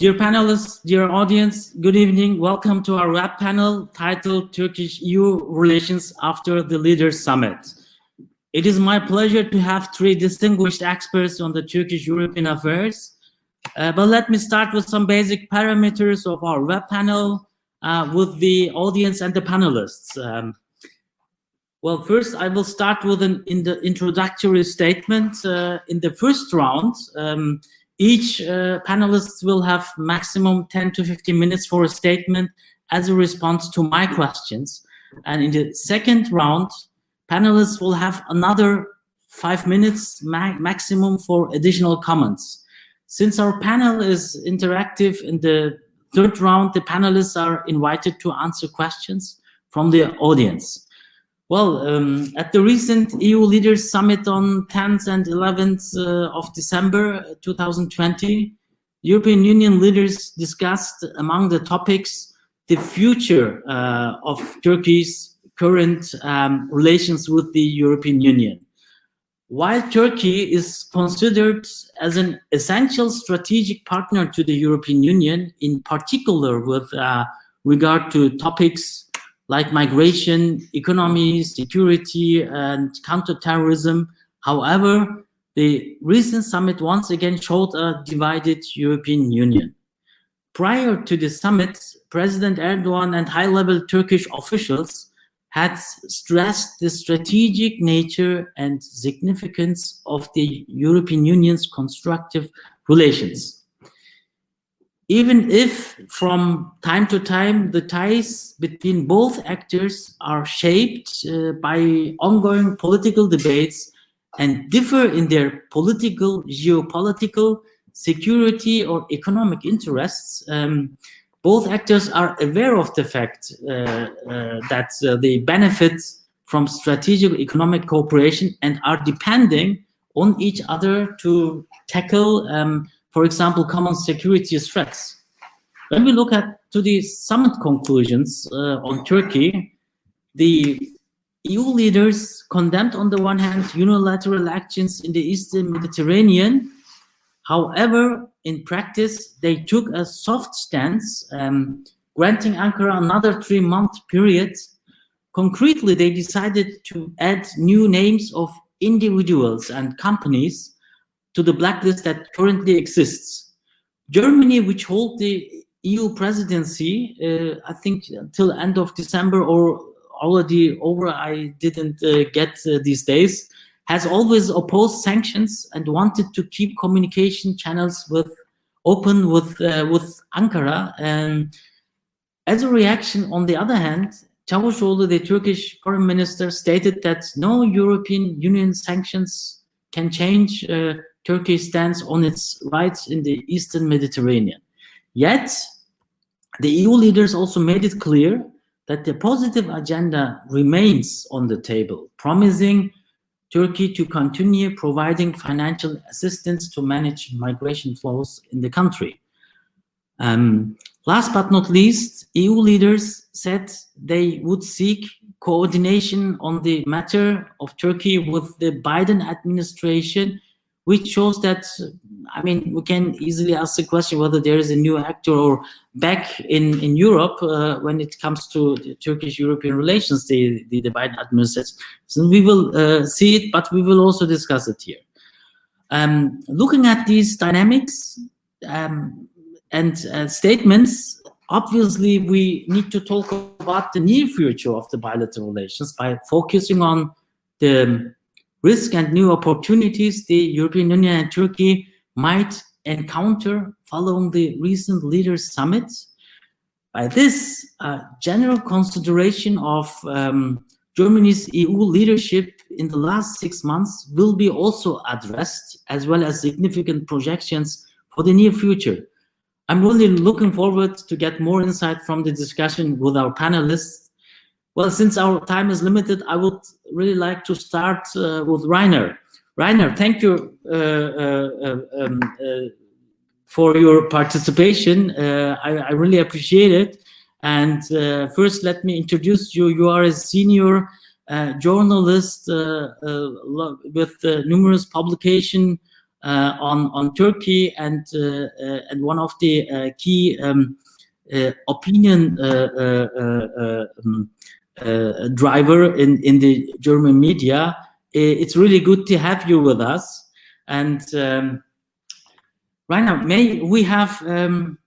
Dear panelists, dear audience, good evening. Welcome to our web panel titled Turkish-EU Relations After the Leaders Summit. It is my pleasure to have three distinguished experts on the Turkish-European affairs. Uh, but let me start with some basic parameters of our web panel uh, with the audience and the panelists. Um, well, first I will start with an in the introductory statement. Uh, in the first round, um, each uh, panelist will have maximum 10 to 15 minutes for a statement as a response to my questions. And in the second round, panelists will have another five minutes ma maximum for additional comments. Since our panel is interactive in the third round, the panelists are invited to answer questions from the audience. Well, um, at the recent EU Leaders Summit on 10th and 11th uh, of December 2020, European Union leaders discussed among the topics the future uh, of Turkey's current um, relations with the European Union. While Turkey is considered as an essential strategic partner to the European Union, in particular with uh, regard to topics like migration, economy, security, and counterterrorism. However, the recent summit once again showed a divided European Union. Prior to the summit, President Erdogan and high-level Turkish officials had stressed the strategic nature and significance of the European Union's constructive relations even if from time to time the ties between both actors are shaped uh, by ongoing political debates and differ in their political, geopolitical, security or economic interests, um, both actors are aware of the fact uh, uh, that uh, they benefit from strategic economic cooperation and are depending on each other to tackle um, for example, common security threats. When we look at to the summit conclusions uh, on Turkey, the EU leaders condemned on the one hand unilateral actions in the Eastern Mediterranean. However, in practice, they took a soft stance, um, granting Ankara another three-month period. Concretely, they decided to add new names of individuals and companies to the blacklist that currently exists. Germany, which holds the EU presidency, uh, I think until end of December or already over, I didn't uh, get uh, these days, has always opposed sanctions and wanted to keep communication channels with open with uh, with Ankara. And as a reaction, on the other hand, Çavuşoğlu, the Turkish foreign minister, stated that no European Union sanctions can change uh, Turkey stands on its rights in the Eastern Mediterranean. Yet, the EU leaders also made it clear that the positive agenda remains on the table, promising Turkey to continue providing financial assistance to manage migration flows in the country. Um, last but not least, EU leaders said they would seek coordination on the matter of Turkey with the Biden administration which shows that I mean we can easily ask the question whether there is a new actor or back in in Europe uh, when it comes to Turkish-European relations, the, the, the Biden administration. So we will uh, see it, but we will also discuss it here. Um, looking at these dynamics um, and uh, statements, obviously we need to talk about the near future of the bilateral relations by focusing on the risk and new opportunities the European Union and Turkey might encounter following the recent leaders summit. By this, uh, general consideration of um, Germany's EU leadership in the last six months will be also addressed, as well as significant projections for the near future. I'm really looking forward to get more insight from the discussion with our panelists well, since our time is limited, I would really like to start uh, with Rainer. Rainer, thank you uh, uh, um, uh, for your participation. Uh, I, I, really appreciate it. And first, let me introduce you. You are a senior journalist with numerous publication on on Turkey, and and one of the key um, opinion um, driver in in the German media. It's really good to have you with us, and um, right now, may we have um,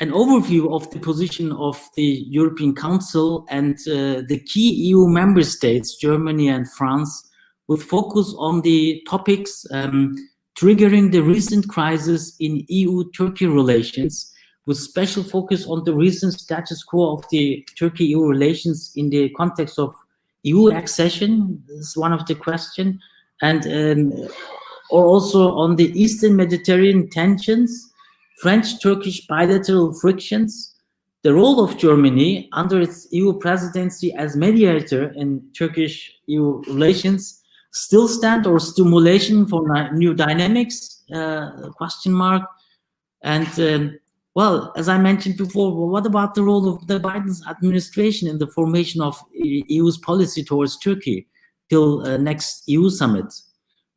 an overview of the position of the European Council and uh, the key EU member states, Germany and France, with focus on the topics um, triggering the recent crisis in EU-Turkey relations, with special focus on the recent status quo of the Turkey-EU relations in the context of EU accession, is one of the questions, and um, or also on the Eastern Mediterranean tensions, French-Turkish bilateral frictions, the role of Germany under its EU presidency as mediator in Turkish-EU relations, still stand or stimulation for new dynamics, uh, question mark. And um, well, as I mentioned before, what about the role of the Biden administration in the formation of EU's policy towards Turkey till uh, next EU summit?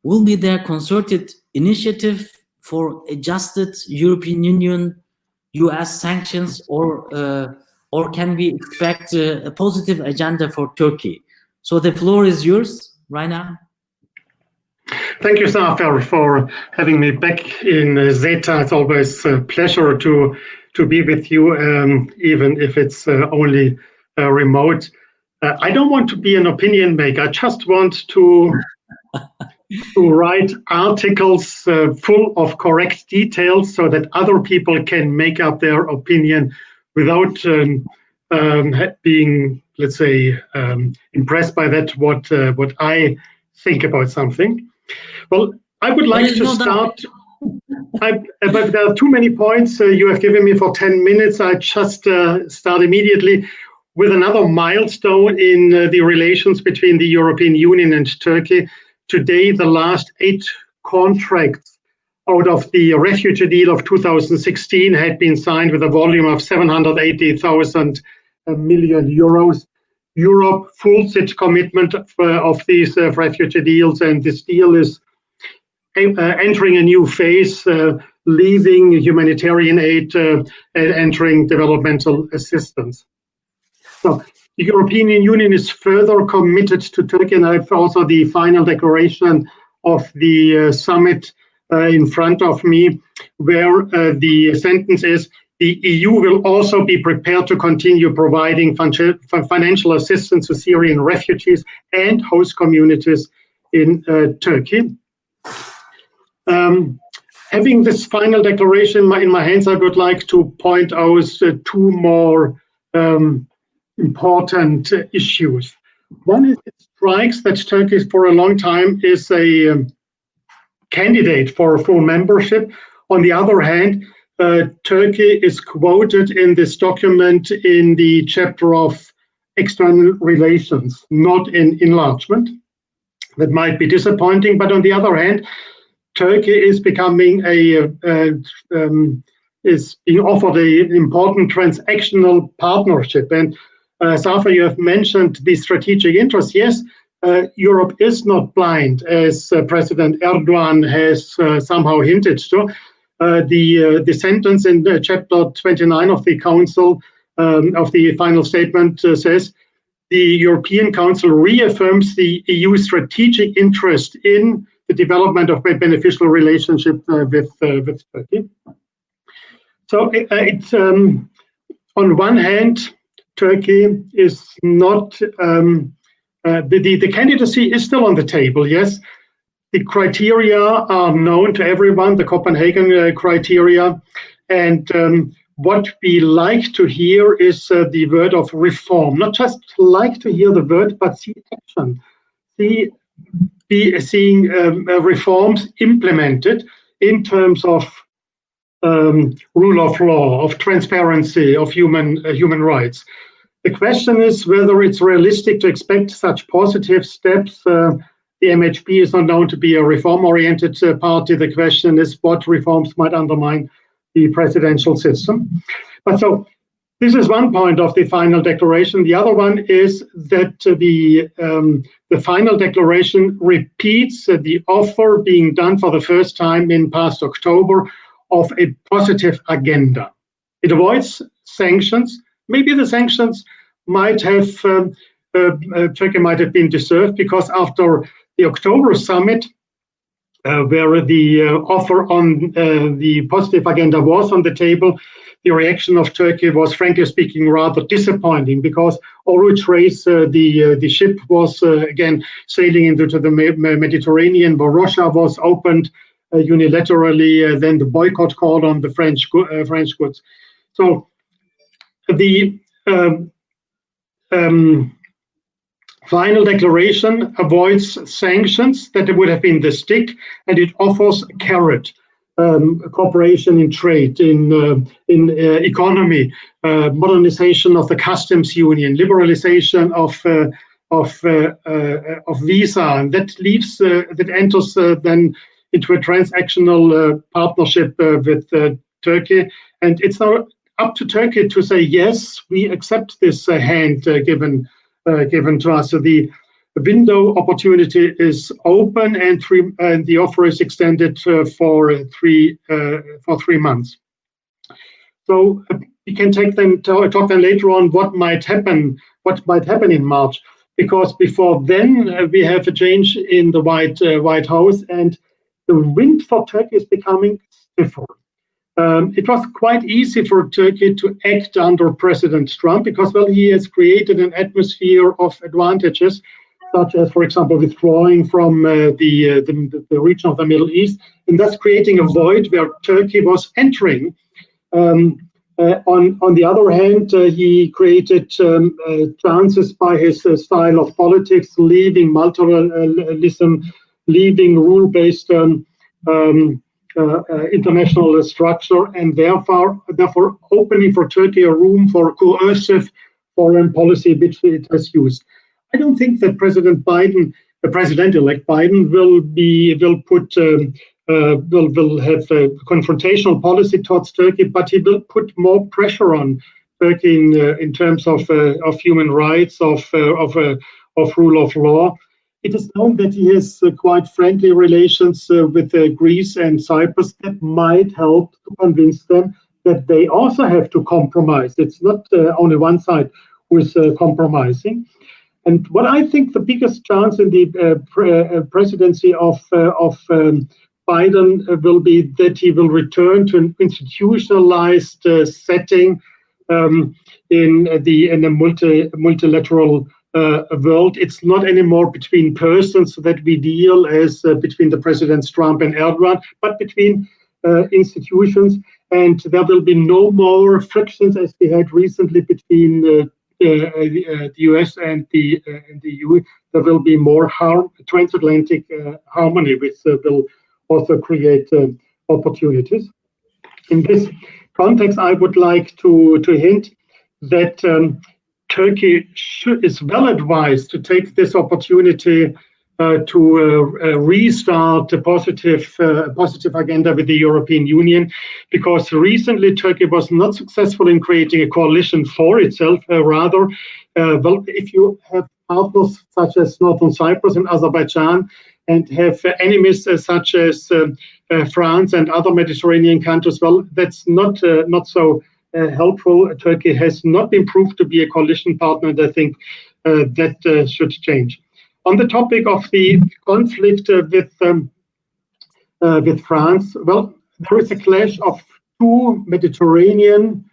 Will be there concerted initiative for adjusted European Union US sanctions or uh, or can we expect uh, a positive agenda for Turkey? So the floor is yours, Rainer. Thank you, Safar, for having me back in uh, Zeta. It's always a pleasure to to be with you, um, even if it's uh, only uh, remote. Uh, I don't want to be an opinion maker. I just want to to write articles uh, full of correct details so that other people can make up their opinion without um, um, being, let's say, um, impressed by that what uh, what I think about something. Well, I would like to start. I, but there are too many points uh, you have given me for 10 minutes. I just uh, start immediately with another milestone in uh, the relations between the European Union and Turkey. Today, the last eight contracts out of the refugee deal of 2016 had been signed with a volume of 780,000 uh, euros. Europe fulls its commitment of, uh, of these uh, refugee deals, and this deal is uh, entering a new phase, uh, leaving humanitarian aid uh, and entering developmental assistance. So the European Union is further committed to Turkey, and I have also the final declaration of the summit in front of me, where the sentence is the EU will also be prepared to continue providing financial assistance to Syrian refugees and host communities in uh, Turkey. Um, having this final declaration in my, in my, hands, I would like to point out uh, two more um, important uh, issues. One is it strikes that Turkey for a long time is a um, candidate for full membership. On the other hand, uh, Turkey is quoted in this document in the chapter of external relations, not in enlargement. That might be disappointing, but on the other hand, Turkey is becoming a, uh, um, is being offered an important transactional partnership. And uh, Safa, you have mentioned the strategic interest. Yes, uh, Europe is not blind, as uh, President Erdogan has uh, somehow hinted to. Uh, the uh, the sentence in chapter 29 of the Council um, of the final statement uh, says the European Council reaffirms the EU strategic interest in the development of a beneficial relationship with with Turkey. So it, it's um, on one hand, Turkey is not um, uh, the, the, the candidacy is still on the table, yes, the criteria are known to everyone, the Copenhagen uh, criteria. And um, what we like to hear is uh, the word of reform. Not just like to hear the word, but see action. See, be seeing um, uh, reforms implemented in terms of um, rule of law, of transparency, of human uh, human rights. The question is whether it's realistic to expect such positive steps uh, the MHP is not known to be a reform-oriented uh, party. The question is what reforms might undermine the presidential system. But so This is one point of the final declaration. The other one is that the um, the final declaration repeats the offer being done for the first time in past October of a positive agenda. It avoids sanctions. Maybe the sanctions might have um, uh, uh, Turkey might have been deserved because after the October summit, uh, where the uh, offer on uh, the positive agenda was on the table, the reaction of Turkey was, frankly speaking, rather disappointing because Oruç Reis uh, the the ship was again sailing into the Mediterranean, where Varosha was opened unilaterally. then the boycott called on the French French goods. So the um, um, final declaration avoids sanctions that would have been the stick, and it offers a carrot. Um, cooperation in trade, in uh, in uh, economy, uh, modernization of the customs union, liberalization of uh, of uh, uh, of visa, and that leaves that enters then into a transactional partnership with Turkey, and it's now up to Turkey to say yes, we accept this hand given given to us. So the window opportunity is open and three the offer is extended uh, for three uh, for three months. So we can take them to, talk then later on what might happen what might happen in March because before then uh, we have a change in the White uh, White House and the wind for Turkey is becoming stiffer. Um, it was quite easy for Turkey to act under President Trump because, well, he has created an atmosphere of advantages, such as, for example, withdrawing from uh, the, uh, the, the region of the Middle East, and thus creating a void where Turkey was entering. Um, uh, on, on the other hand, uh, he created um, uh, chances by his uh, style of politics, leaving multilateralism, leaving rule-based um, um international structure and therefore, therefore opening for Turkey a room for coercive foreign policy which it has used. I don't think that President Biden, the President-elect Biden, will be will put um, uh, will will have a confrontational policy towards Turkey, but he will put more pressure on Turkey in uh, in terms of uh, of human rights, of uh, of of rule of law, it is known that he has uh, quite friendly relations uh, with uh, Greece and Cyprus that might help to convince them that they also have to compromise. It's not only one side who is compromising. And what I think the biggest chance in the pre presidency of, of um, Biden will be that he will return to an institutionalized uh, setting um, in the in a multi multilateral uh, world. It's not anymore between persons that we deal as uh, between the presidents Trump and Erdogan, but between uh, institutions. And there will be no more frictions as we had recently between uh, the US and the, and the EU. There will be more harm, transatlantic harmony, which will also create opportunities. In this context, I would like to, to hint that um, Turkey is well advised to take this opportunity uh, to uh, uh, restart a positive, uh, positive agenda with the European Union, because recently Turkey was not successful in creating a coalition for itself. Uh, rather, uh, well, if you have partners such as Northern Cyprus and Azerbaijan, and have enemies such as France and other Mediterranean countries, well, that's not not so helpful. Turkey has not been proved to be a coalition partner, and I think uh, that uh, should change. On the topic of the conflict with um, with France, well, there is a clash of two Mediterranean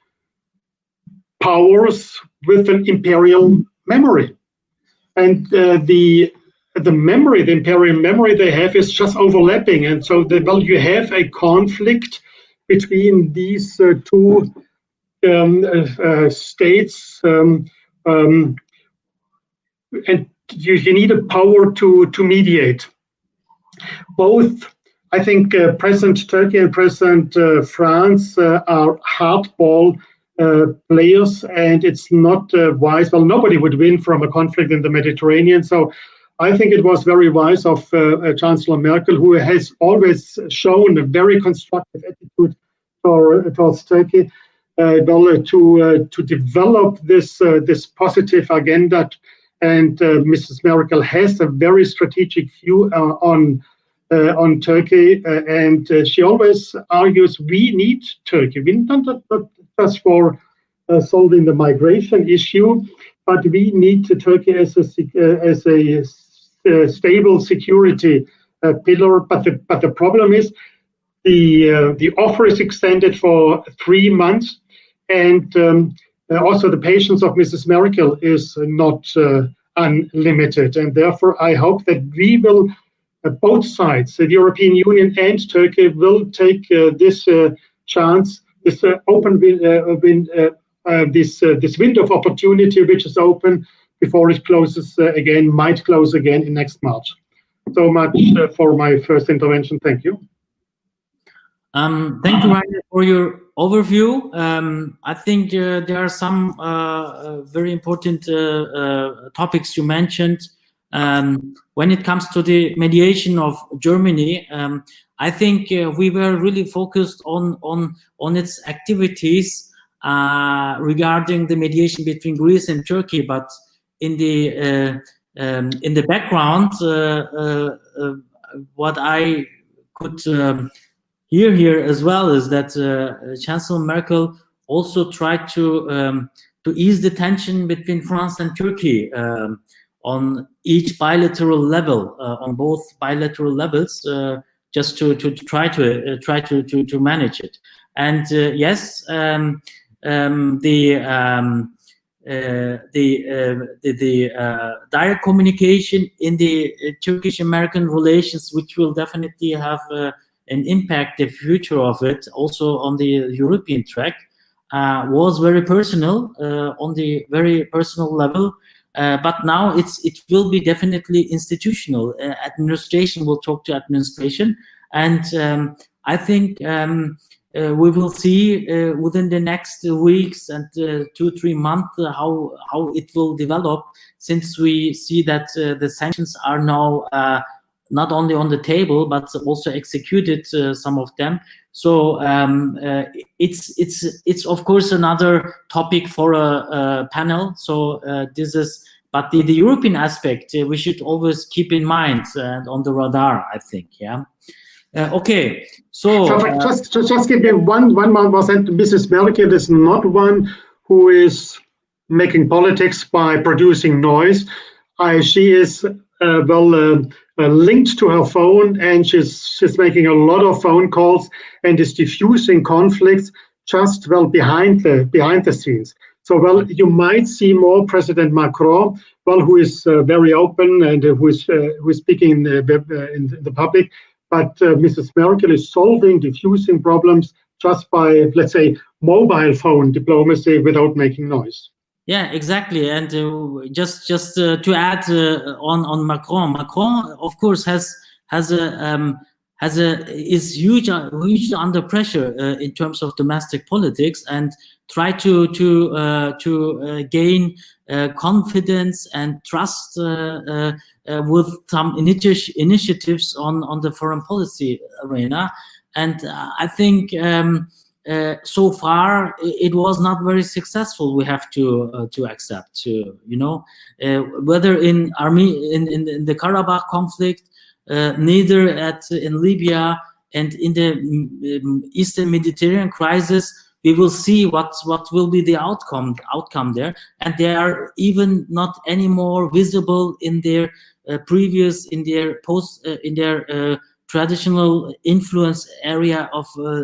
powers with an imperial memory, and the the memory, the imperial memory they have is just overlapping, and so the, well, you have a conflict between these uh, two uh, uh, states, um, um, and you, you, need a power to to mediate. Both, I think, uh, President Turkey and President uh, France uh, are hardball uh, players, and it's not wise. Well, nobody would win from a conflict in the Mediterranean, so. I think it was very wise of Chancellor Merkel, who has always shown a very constructive attitude towards Turkey, uh, well, to uh, to develop this uh, this positive agenda. And Mrs. Merkel has a very strategic view on on Turkey, and she always argues we need Turkey. We not, not, just for solving the migration issue, but we need Turkey as a as a stable security uh, pillar. But the but the problem is the uh, the offer is extended for three months, and um, uh, also the patience of Mrs. Merkel is not uh, unlimited. And therefore, I hope that we will, uh, both sides, the European Union and Turkey, will take uh, this chance, this open win, this this window of opportunity which is open before it closes again, might close again in next March. So much for my first intervention. Thank you. Um, thank you, Rainer, for your overview. Um, I think uh, there are some uh, uh very important uh, uh, topics you mentioned. Um, when it comes to the mediation of Germany, um, I think uh, we were really focused on on on its activities regarding the mediation between Greece and Turkey, but in the um, in the background, what I could um, here as well is that uh, Chancellor Merkel also tried to um, to ease the tension between France and Turkey um, on each bilateral level, uh, on both bilateral levels, uh, just to, to, try to uh, try to, to, to manage it. And uh, yes, um, um, the um, uh, the the, the direct communication in the Turkish-American relations, which will definitely have and impact the future of it also on the European track uh, was very personal uh, on the very personal level. Uh, but now it's it will be definitely institutional. Uh, administration will talk to administration, and um, I think um, uh, we will see uh, within the next weeks and two three months how how it will develop. Since we see that the sanctions are now not only on the table but also executed uh, some of them. So um, uh, it's it's it's of course another topic for a, a panel. So uh, this is, but the, the European aspect uh, we should always keep in mind and on the radar. I think, yeah. Uh, okay, so uh, just, just just give me one one more sentence. Mrs. Merkel is not one who is making politics by producing noise. I, she is well uh, linked to her phone and she's she's making a lot of phone calls and is diffusing conflicts just well behind the behind the scenes. So well you might see more president macron well who is uh, very open and uh, who is uh, who is speaking in the, uh, in the public. But uh, mrs merkel is solving diffusing problems just by let's say mobile phone diplomacy without making noise yeah, exactly. And uh, just just uh, to add uh, on on Macron, Macron of course has has a um, has a is huge uh, huge under pressure uh, in terms of domestic politics and try to to uh, to gain confidence and trust with some initi initiatives on on the foreign policy arena. And I think. Um, uh, so far it was not very successful we have to uh, to accept to you know. Uh, whether in army in, in, in the karabakh conflict uh, neither at in libya and in the um, eastern mediterranean crisis we will see what what will be the outcome outcome there. And they are even not anymore visible in their uh, previous in their post in their traditional influence area of uh,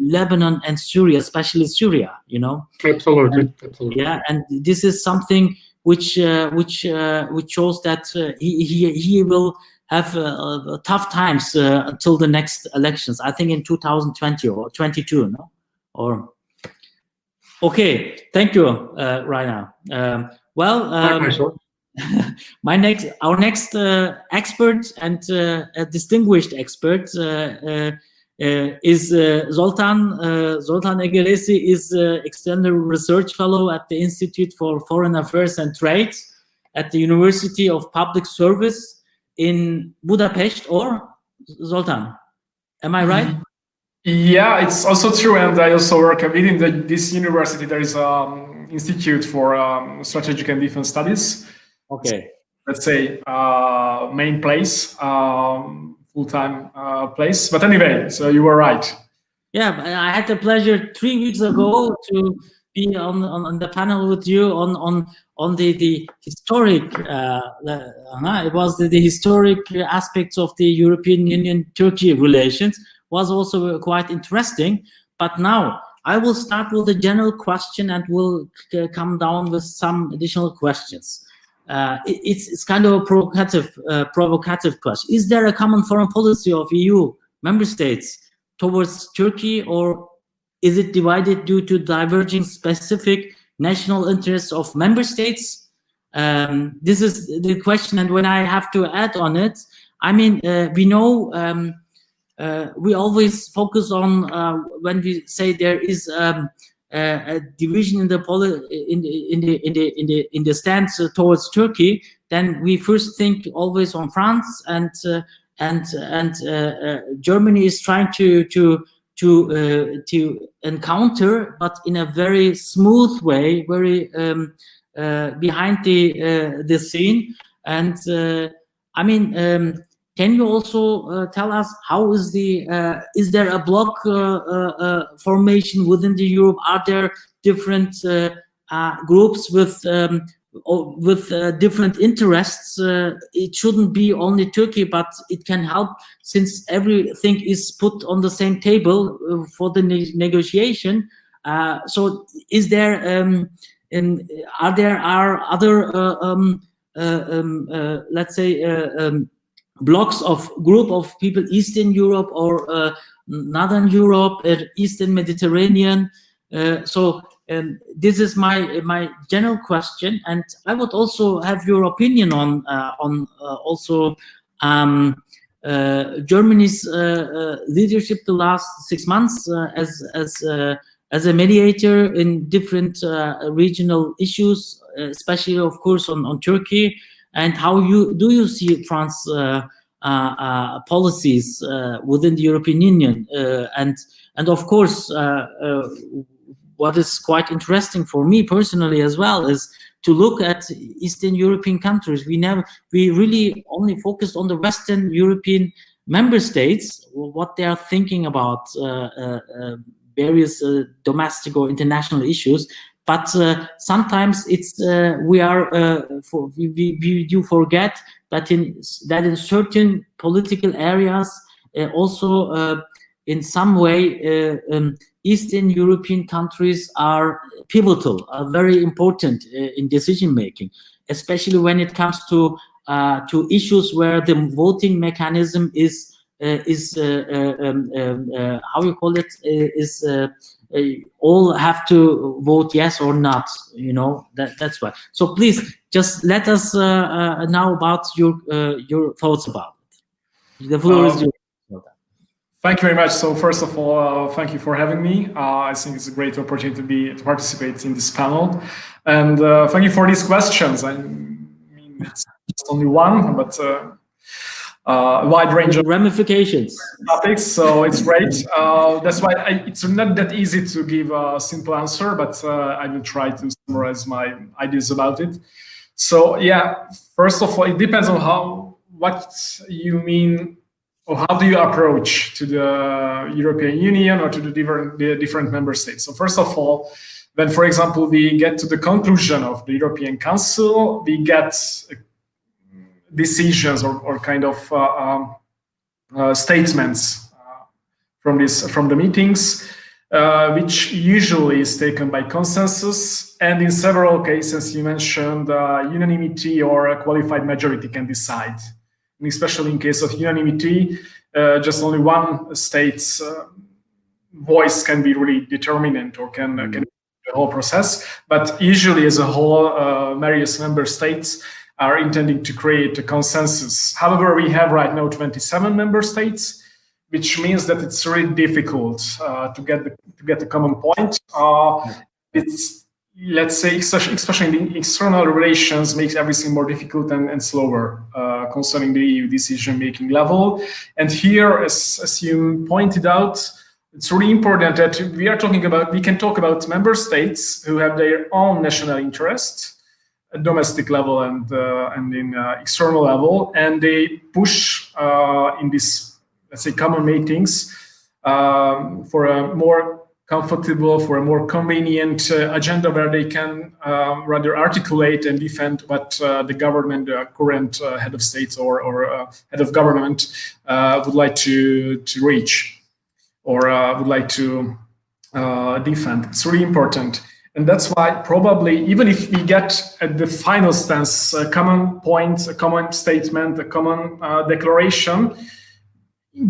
Lebanon and Syria, especially Syria. You know. Absolutely. And, Absolutely. Yeah, and this is something which uh, which uh, which shows that uh, he, he he will have uh, tough times uh, until the next elections. I think in 2020 or 22, no, or. Okay, thank you, uh, Rainer. Um, well, um, my next our next uh, expert and uh, a distinguished expert uh, uh, uh is uh, Zoltan Zoltan Egeresi is external research fellow at the Institute for Foreign Affairs and Trade at the University of Public Service in Budapest or Zoltan am I right Yeah, it's also true, and I also work a bit in the, this university. There is an um, institute for um, strategic and defense studies. Okay. Let's say uh, main place, um, full-time uh, place. But anyway, so you were right. Yeah, I had the pleasure three weeks ago to be on, on, on the panel with you on on on the the historic. Uh, uh, it was the, the historic aspects of the European Union Turkey relations was also quite interesting. But now I will start with a general question and we'll come down with some additional questions. Uh, it, it's, it's kind of a provocative, uh, provocative question. Is there a common foreign policy of EU member states towards Turkey or is it divided due to diverging specific national interests of member states? Um, this is the question. And when I have to add on it, I mean, uh, we know um, uh, we always focus on uh, when we say there is um, a, division in the in the in the in the in the in the stance towards Turkey, then we first think always on France and uh, and and uh, uh, Germany is trying to to to uh, to encounter, but in a very smooth way, very um, behind the the scene, and I mean. Um, can you also uh, tell us how is the uh, is there a block uh, uh, uh formation within the Europe? Are there different uh, groups with um, with different interests? it shouldn't be only Turkey, but it can help since everything is put on the same table for the ne negotiation. so, is there um, in, are there are other um, um let's say um, blocks of group of people eastern europe or uh, northern europe or eastern mediterranean. Uh, so um, this is my my general question and i would also have your opinion on uh, on uh, also um, uh, germany's uh, leadership the last six months as as as a mediator in different regional issues especially of course on, on turkey and how you do you see France uh, uh, uh, policies within the European Union? and and of course, what is quite interesting for me personally as well is to look at Eastern European countries. We never, we really only focused on the Western European member states, what they are thinking about uh, uh, uh, various domestic or international issues but uh, sometimes it's uh, we are uh, for, we, we do forget that in that in certain political areas uh, also uh, in some way uh, um, Eastern European countries are pivotal, are very important in decision making, especially when it comes to to issues where the voting mechanism is is um, um, how you call it is uh, all have to vote yes or not you know that that's why so please just let us uh, uh, know about your your thoughts about it the floor um, is yours Thank you very much. So first of all, uh, thank you for having me. Uh, I think it's a great opportunity to be to participate in this panel, and uh, thank you for these questions. I mean, it's just only one, but uh, wide range of ramifications topics. So it's great. Uh, that's why I, it's not that easy to give a simple answer, but uh, I will try to summarize my ideas about it. So yeah, first of all, it depends on how what you mean or how do you approach to the European Union or to the different the different member states. So first of all, when for example we get to the conclusion of the European Council, we get decisions or, or kind of uh, um, uh, statements uh, from this from the meetings, which usually is taken by consensus. And in several cases, you mentioned unanimity or a qualified majority can decide. And especially in case of unanimity, just only one state's voice can be really determinant or can, mm. can the whole process. But usually, as a whole, uh, various member states are intending to create a consensus. However, we have right now 27 member states, which means that it's really difficult uh, to get the, to get a common point. Uh, it's let's say especially in external relations makes everything more difficult and, and slower uh, concerning the EU decision making level. And here, as, as you pointed out, it's really important that we are talking about, we can talk about member states who have their own national interests domestic level and, uh, and in uh, external level, and they push uh, in this, let's say, common meetings um, for a more comfortable, for a more convenient uh, agenda where they can um, rather articulate and defend what uh, the government, the current uh, head of state or, or head of government would like to, to reach or uh, would like to uh, defend. It's really important. And that's why probably even if we get at the final stance a common point, a common statement, a common uh, declaration,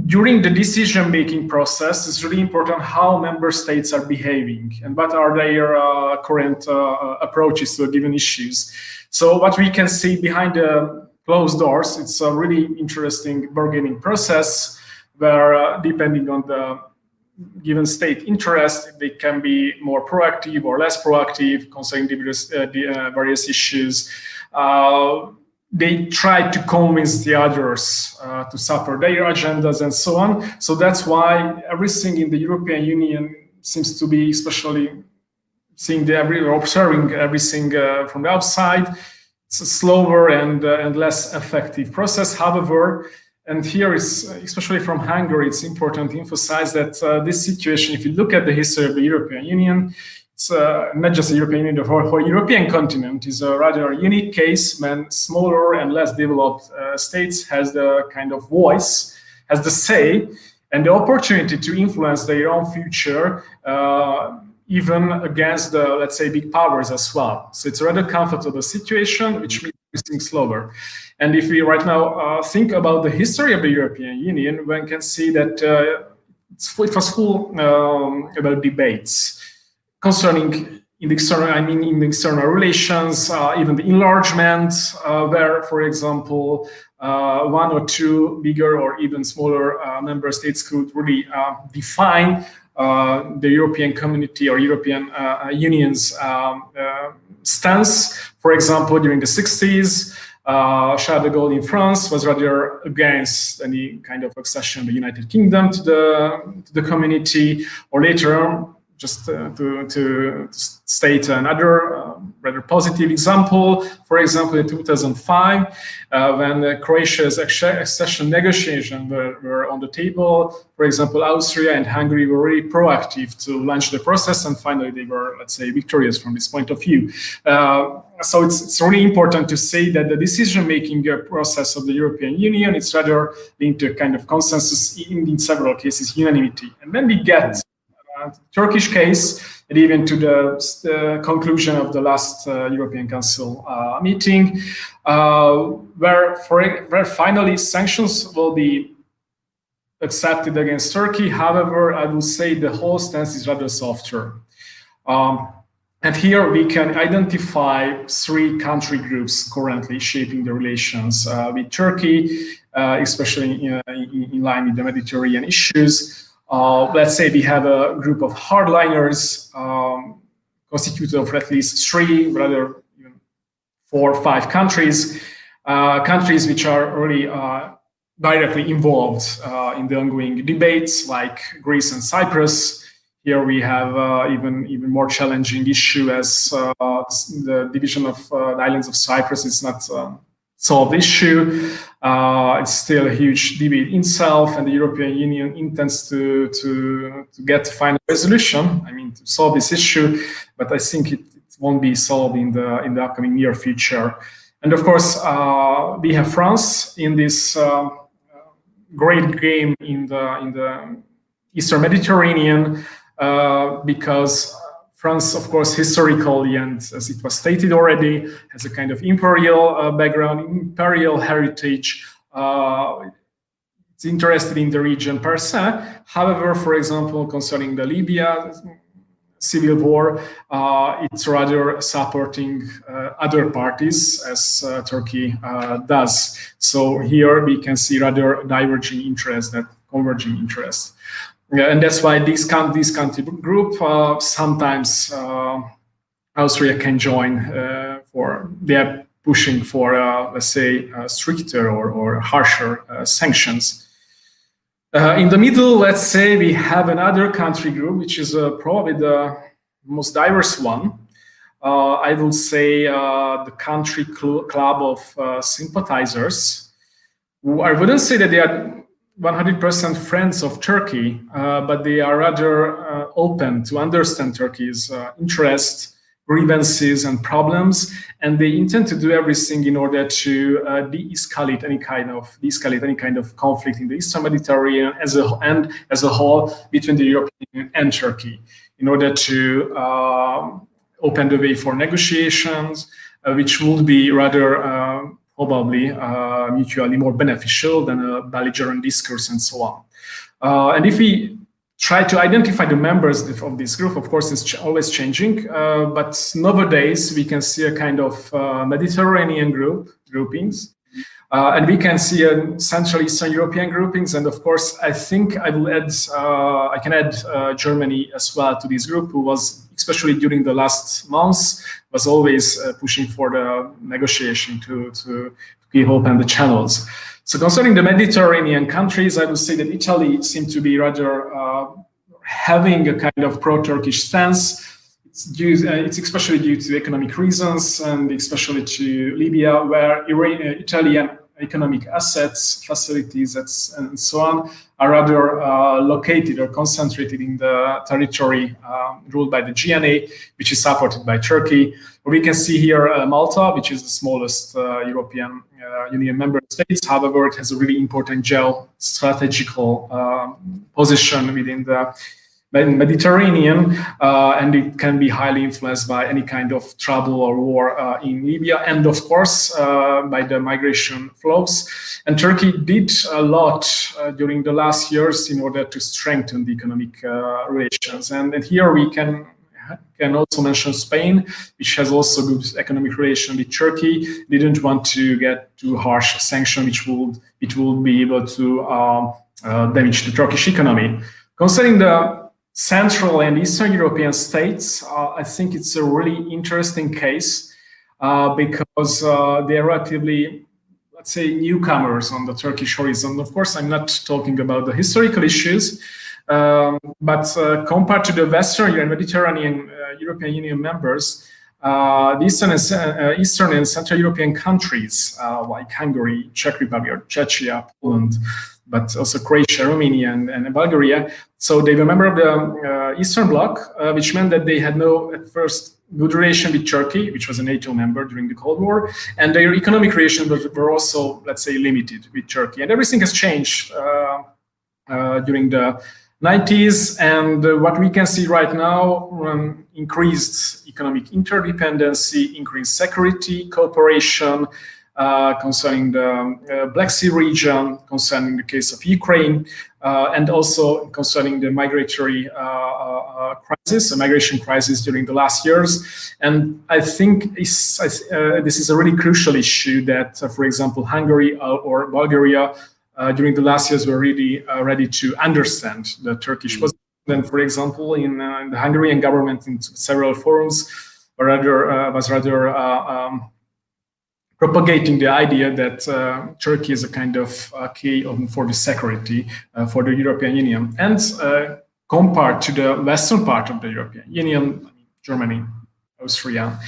during the decision making process it's really important how member states are behaving and what are their uh, current uh, approaches to given issues. So what we can see behind the closed doors it's a really interesting bargaining process where uh, depending on the given state interest, they can be more proactive or less proactive concerning various, uh, the, uh, various issues. Uh, they try to convince the others uh, to support their agendas and so on. So that's why everything in the European Union seems to be, especially seeing the every observing everything uh, from the outside, it's a slower and uh, and less effective process. However, and here is, especially from Hungary, it's important to emphasize that uh, this situation, if you look at the history of the European Union, it's uh, not just the European Union, the whole, European continent is a rather unique case when smaller and less developed uh, states has the kind of voice, has the say, and the opportunity to influence their own future uh, even against the, let's say, big powers as well. So it's a rather comfortable situation, which everything slower. And if we right now uh, think about the history of the European Union, one can see that uh, it was full um, about debates concerning in the external, I mean, in the external relations, uh, even the enlargement, uh, where, for example, uh, one or two bigger or even smaller uh, member states could really define the European community or European Union's um, stance. For example, during the 60s, uh, Charles de Gaulle in France was rather against any kind of accession of the United Kingdom to the, to the community, or later just uh, to, to, state another uh, rather positive example, for example, in 2005, uh, when Croatia's accession negotiations were, were, on the table, for example, Austria and Hungary were really proactive to launch the process, and finally they were, let's say, victorious from this point of view. Uh, so it's, it's really important to say that the decision-making uh, process of the European Union is rather linked to a kind of consensus in, in several cases, unanimity. And then we get Turkish case, and even to the conclusion of the last uh, European Council uh, meeting, uh, where, for, where finally sanctions will be accepted against Turkey. However, I will say the whole stance is rather softer. Um, and here we can identify three country groups currently shaping the relations uh, with Turkey, uh, especially in, in, in, line with the Mediterranean issues. Uh, let's say we have a group of hardliners um, constituted of at least three, rather four or five countries, uh, countries which are really uh, directly involved uh, in the ongoing debates, like Greece and Cyprus. Here we have uh, even even more challenging issue as uh, the division of the islands of Cyprus is not um, solved issue. Uh, it's still a huge debate itself, and the European Union intends to, to, to get final resolution. I mean, to solve this issue, but I think it, it won't be solved in the in the upcoming near future. And of course, uh, we have France in this uh, great game in the in the Eastern Mediterranean uh, because France, of course, historically, and as it was stated already, has a kind of imperial uh, background, imperial heritage. Uh, it's interested in the region per se. However, for example, concerning the Libya civil war, uh, it's rather supporting uh, other parties as uh, Turkey uh, does. So here we can see rather diverging interests than converging interests. Yeah, and that's why this, country group uh, sometimes uh, Austria can join uh, for they are pushing for uh, let's say uh, stricter or, or harsher uh, sanctions. In the middle, let's say we have another country group, which is probably the most diverse one. I would say the country cl club of sympathizers. I wouldn't say that they are 100% friends of Turkey, uh, but they are rather open to understand Turkey's interests, grievances and problems, and they intend to do everything in order to uh, de-escalate any kind of de-escalate any kind of conflict in the Eastern Mediterranean as a and as a whole between the European Union and Turkey, in order to uh, open the way for negotiations, uh, which would be rather uh, probably uh, mutually more beneficial than a belligerent discourse and so on. Uh, and if we try to identify the members of this group. Of course, it's always changing, uh, but nowadays we can see a kind of uh, Mediterranean group groupings, uh, and we can see a Central Eastern European groupings. And of course, I think I will add, uh, I can add uh, Germany as well to this group, who was especially during the last months was always uh, pushing for the negotiation to to keep open the channels. So concerning the Mediterranean countries, I would say that Italy seemed to be rather uh, having a kind of pro-Turkish stance. It's, due, uh, it's especially due to economic reasons and especially to Libya, where Iran, uh, Italian economic assets, facilities, and so on are rather uh, located or concentrated in the territory um, ruled by the GNA, which is supported by Turkey. We can see here uh, Malta, which is the smallest uh, European uh, Union member states. However, it has a really important geostrategical um, position within the Mediterranean, uh, and it can be highly influenced by any kind of trouble or war uh, in Libya, and of course uh, by the migration flows. And Turkey did a lot uh, during the last years in order to strengthen the economic uh, relations. And, and, here we can can also mention Spain, which has also good economic relation with Turkey. Didn't want to get too harsh sanction, which would it will be able to uh, damage the Turkish economy. Concerning the Central and Eastern European states, uh, I think it's a really interesting case uh, because uh, they're relatively, let's say, newcomers on the Turkish horizon. Of course, I'm not talking about the historical issues, um, but uh, compared to the Western and Mediterranean uh, European Union members, uh, the Eastern and, Eastern and Central European countries like Hungary, Czech Republic, or Czechia, Poland, but also Croatia, Romania, and, and Bulgaria. So they were a member of the uh, Eastern Bloc, uh, which meant that they had no, at first, good relation with Turkey, which was a NATO member during the Cold War, and their economic relations were also, let's say, limited with Turkey. And everything has changed uh, uh during the 90s, and uh, what we can see right now, um, increased economic interdependency, increased security cooperation, uh, concerning the uh, Black Sea region, concerning the case of Ukraine, uh, and also concerning the migratory crisis, a migration crisis during the last years. And I think this is a really crucial issue that, for example, Hungary or Bulgaria uh, during the last years were really uh, ready to understand the Turkish position. And for example, in, uh, in, the Hungarian government, in several forums, rather was rather um, propagating the idea that uh, Turkey is a kind of key for the security uh, for the European Union. And uh, compared to the western part of the European Union, Germany, Austria,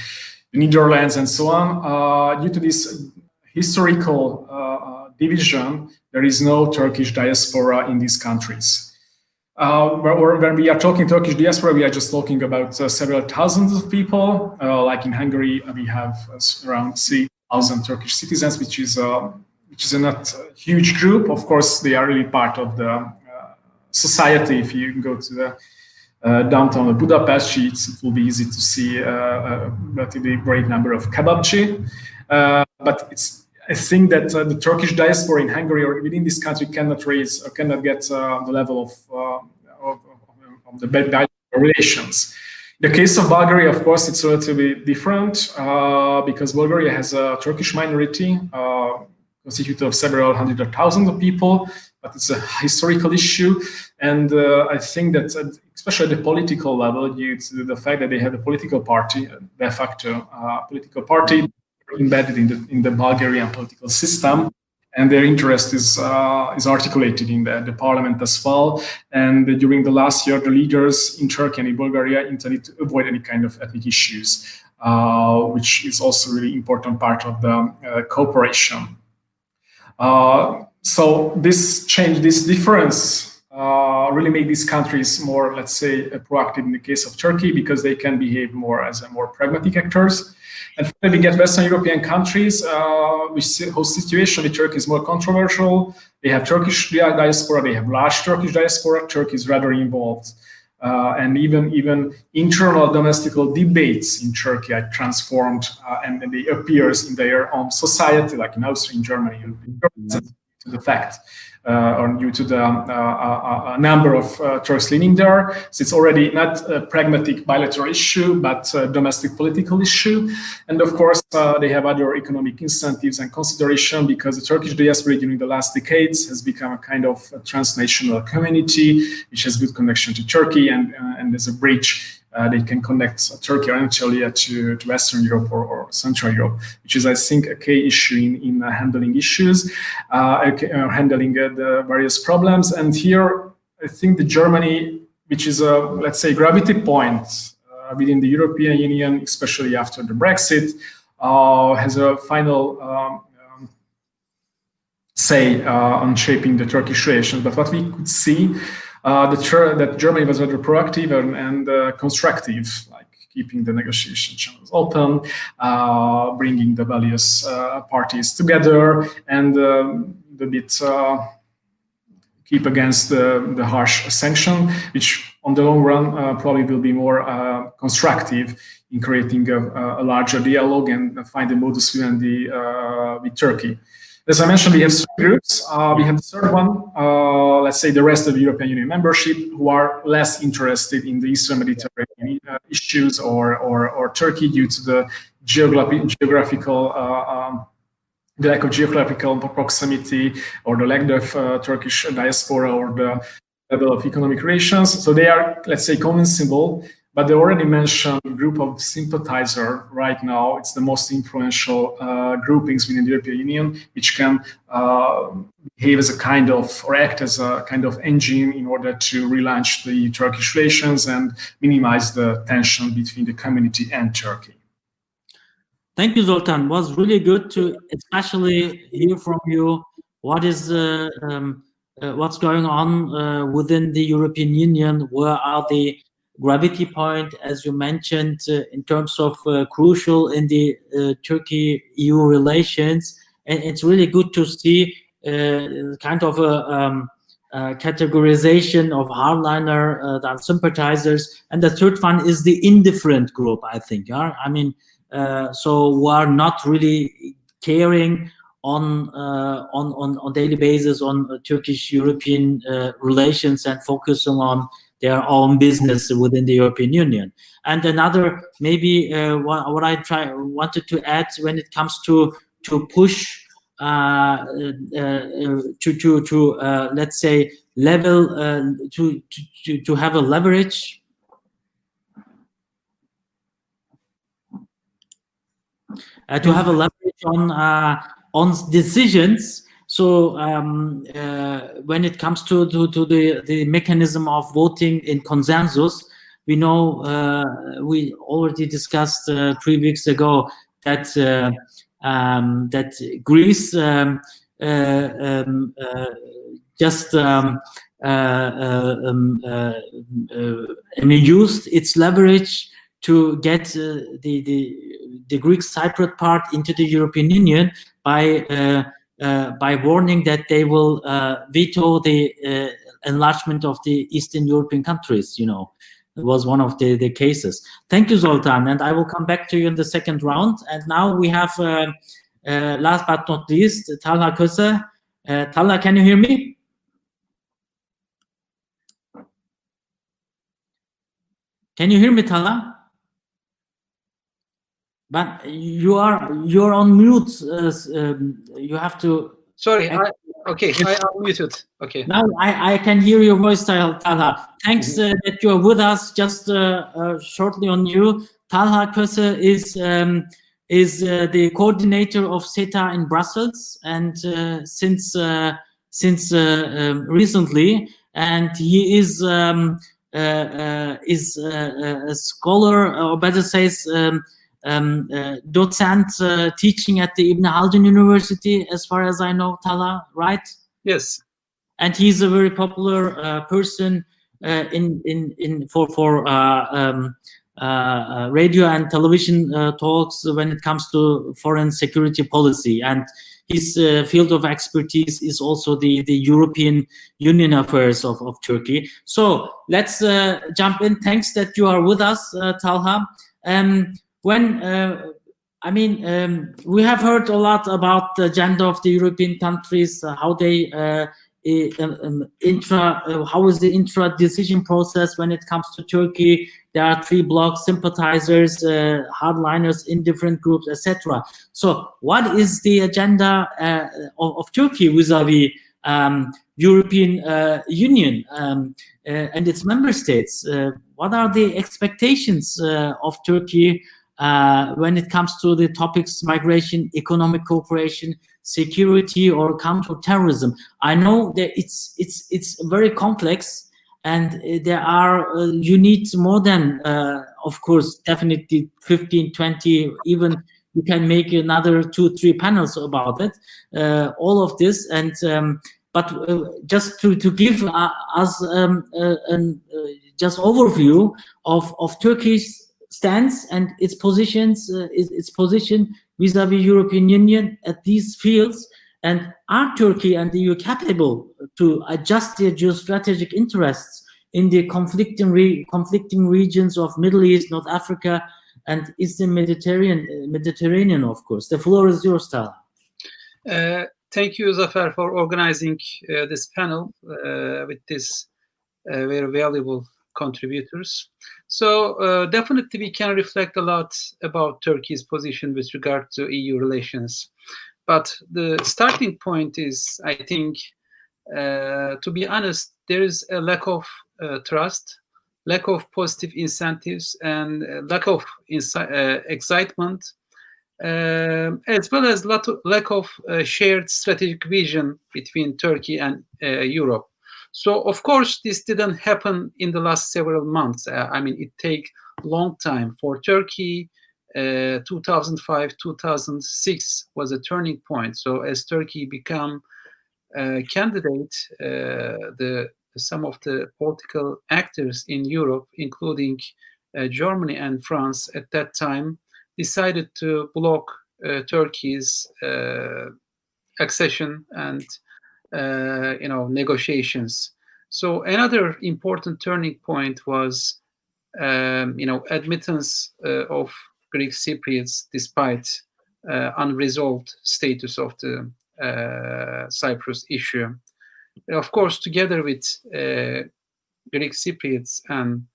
the Netherlands, and so on, uh, due to this historical uh, division, there is no Turkish diaspora in these countries. Uh, when we are talking Turkish diaspora, we are just talking about uh, several thousands of people. Uh, like in Hungary, we have around thousand Turkish citizens, which is a which is a not a huge group. Of course, they are really part of the uh, society. If you go to the uh, downtown of Budapest, it will be easy to see uh, a relatively great number of kebabchi. Uh, but it's I think that uh, the Turkish diaspora in Hungary or within this country cannot raise or cannot get uh, the level of, of, of the relations. The case of Bulgaria, of course, it's relatively different uh, because Bulgaria has a Turkish minority uh, constituted of several hundred or thousands of people, but it's a historical issue. And uh, I think that, uh, especially at the political level, due to the fact that they have a political party, de facto uh, political party embedded in the, in the Bulgarian political system, and their interest is uh, is articulated in the, the, parliament as well. And during the last year, the leaders in Turkey and in Bulgaria intended to avoid any kind of ethnic issues, uh, which is also really important part of the uh, cooperation. Uh, so this change, this difference uh, really make these countries more, let's say, proactive in the case of Turkey because they can behave more as a more pragmatic actors. And finally, we get Western European countries, uh, which whose situation with Turkey is more controversial. They have Turkish diaspora, they have large Turkish diaspora. Turkey is rather involved. Uh, and even even internal domestical debates in Turkey are transformed uh, and, and, they appears in their own society, like in Austria, in Germany, to the fact or due to the um, uh, uh, number of Turks living there. So it's already not a pragmatic bilateral issue, but a domestic political issue. And of course, they have other economic incentives and consideration because the Turkish diaspora during the last decades has become a kind of a transnational community, which has good connection to Turkey and, and there's a bridge uh, they can connect Turkey or Anatolia to, to Western Europe or, or, Central Europe, which is, I think, a key issue in, in uh, handling issues, uh, uh handling uh, the various problems. And here, I think the Germany, which is a, let's say, gravity point uh, within the European Union, especially after the Brexit, has a final um, um, say on shaping the Turkish relations. But what we could see uh, that Germany was rather proactive and, and uh, constructive, like keeping the negotiation channels open, uh, bringing the various uh, parties together, and um, a bit uh, keep against the, the harsh sanction, which on the long run uh, probably will be more constructive in creating a, a, larger dialogue and find a modus vivendi with Turkey. As I mentioned, we have three groups. Uh, we have the third one, uh, let's say the rest of the European Union membership, who are less interested in the Eastern Mediterranean uh, issues or, or, or, Turkey due to the geographical uh, um, the lack of geographical proximity or the lack of uh, Turkish diaspora or the level of economic relations. So they are, let's say, convincible but the already mentioned group of sympathizer right now, it's the most influential uh, groupings within the European Union, which can uh, behave as a kind of, or act as a kind of engine in order to relaunch the Turkish relations and minimize the tension between the community and Turkey. Thank you, Zoltan. It was really good to especially hear from you what is uh, um, uh, what's going on uh, within the European Union. Where are the gravity point, as you mentioned, uh, in terms of uh, crucial in the uh, Turkey-EU relations. And it's really good to see kind of a um, uh, categorization of hardliner uh, sympathizers, and the third one is the indifferent group. I think. Yeah? I mean, uh, so who are not really caring on on on on daily basis on Turkish-European relations and focusing on their own business within the European Union. And another, maybe uh, what, what, I try wanted to add when it comes to to push uh, uh, to to to uh, let's say level uh, to, to to have a leverage. Uh, to have a leverage on on decisions so um, uh, when it comes to, to, to, the, the mechanism of voting in consensus, we know uh, we already discussed uh, three weeks ago that uh, um, that Greece um, uh, um uh, just um, um, used its leverage to get the, the the Greek Cypriot part into the European Union by by warning that they will uh, veto the uh, enlargement of the Eastern European countries. You know, it was one of the, the cases. Thank you, Zoltan, and I will come back to you in the second round. And now we have, uh, uh, last but not least, Talha Köse. Talha, can you hear me? Can you hear me, Talha? But you are you're on mute. Uh, um, you have to. Sorry. I, okay, I am muted. Okay. Now I, I can hear your voice, Talha. Thanks mm-hmm. uh, that you are with us. Just uh, uh, shortly on you, Talha Köse is um, is uh, the coordinator of SETA in Brussels, and uh, since uh, since uh, um, recently, and he is um, uh, uh, is a scholar, or better says. Um, um, docent teaching at the Ibn Khaldun University, as far as I know, Talha, right? Yes. And he's a very popular person in in in for for um, uh, uh, radio and television uh, talks when it comes to foreign security policy. And his field of expertise is also the, the European Union affairs of, of Turkey. So let's jump in. Thanks that you are with us, Talha. Um, when I mean, um, we have heard a lot about the agenda of the European countries, uh, how they uh, um, intra, uh, how is the intra decision process when it comes to Turkey? There are three blocks, sympathizers, uh, hardliners in different groups, etc. So, what is the agenda uh, of, of, Turkey vis-a-vis um, European uh, Union um, uh, and its member states? Uh, what are the expectations of Turkey when it comes to the topics migration, economic cooperation, security or counterterrorism. I know that it's it's it's very complex, and uh, there are uh, you need more than uh, of course definitely 15, 20, even you can make another two, three panels about it. Uh, all of this and. Um, but uh, just to, to give uh, us um, an just overview of, of Turkey's stance and its positions, its, its position vis-a-vis European Union at these fields? And are Turkey and the EU capable to adjust their geostrategic interests in the conflicting, re conflicting regions of Middle East, North Africa, and Eastern Mediterranean, Mediterranean of course? The floor is yours, Talha. Uh, thank you, Zafer, for organizing uh, this panel uh, with this uh, very valuable contributors. So uh, definitely we can reflect a lot about Turkey's position with regard to EU relations. But the starting point is, I think, uh, to be honest, there is a lack of uh, trust, lack of positive incentives, and lack of uh, excitement, um, as well as lot of, lack of uh, shared strategic vision between Turkey and uh, Europe. So of course, this didn't happen in the last several months. Uh, I mean, it take long time for Turkey. Uh, 2005, 2006 was a turning point. So as Turkey became a candidate, uh, the some of the political actors in Europe, including uh, Germany and France at that time, decided to block uh, Turkey's accession and you know negotiations. So another important turning point was um, you know admittance uh, of Greek Cypriots despite uh, unresolved status of the uh, Cyprus issue. Of course, together with uh, Greek Cypriots and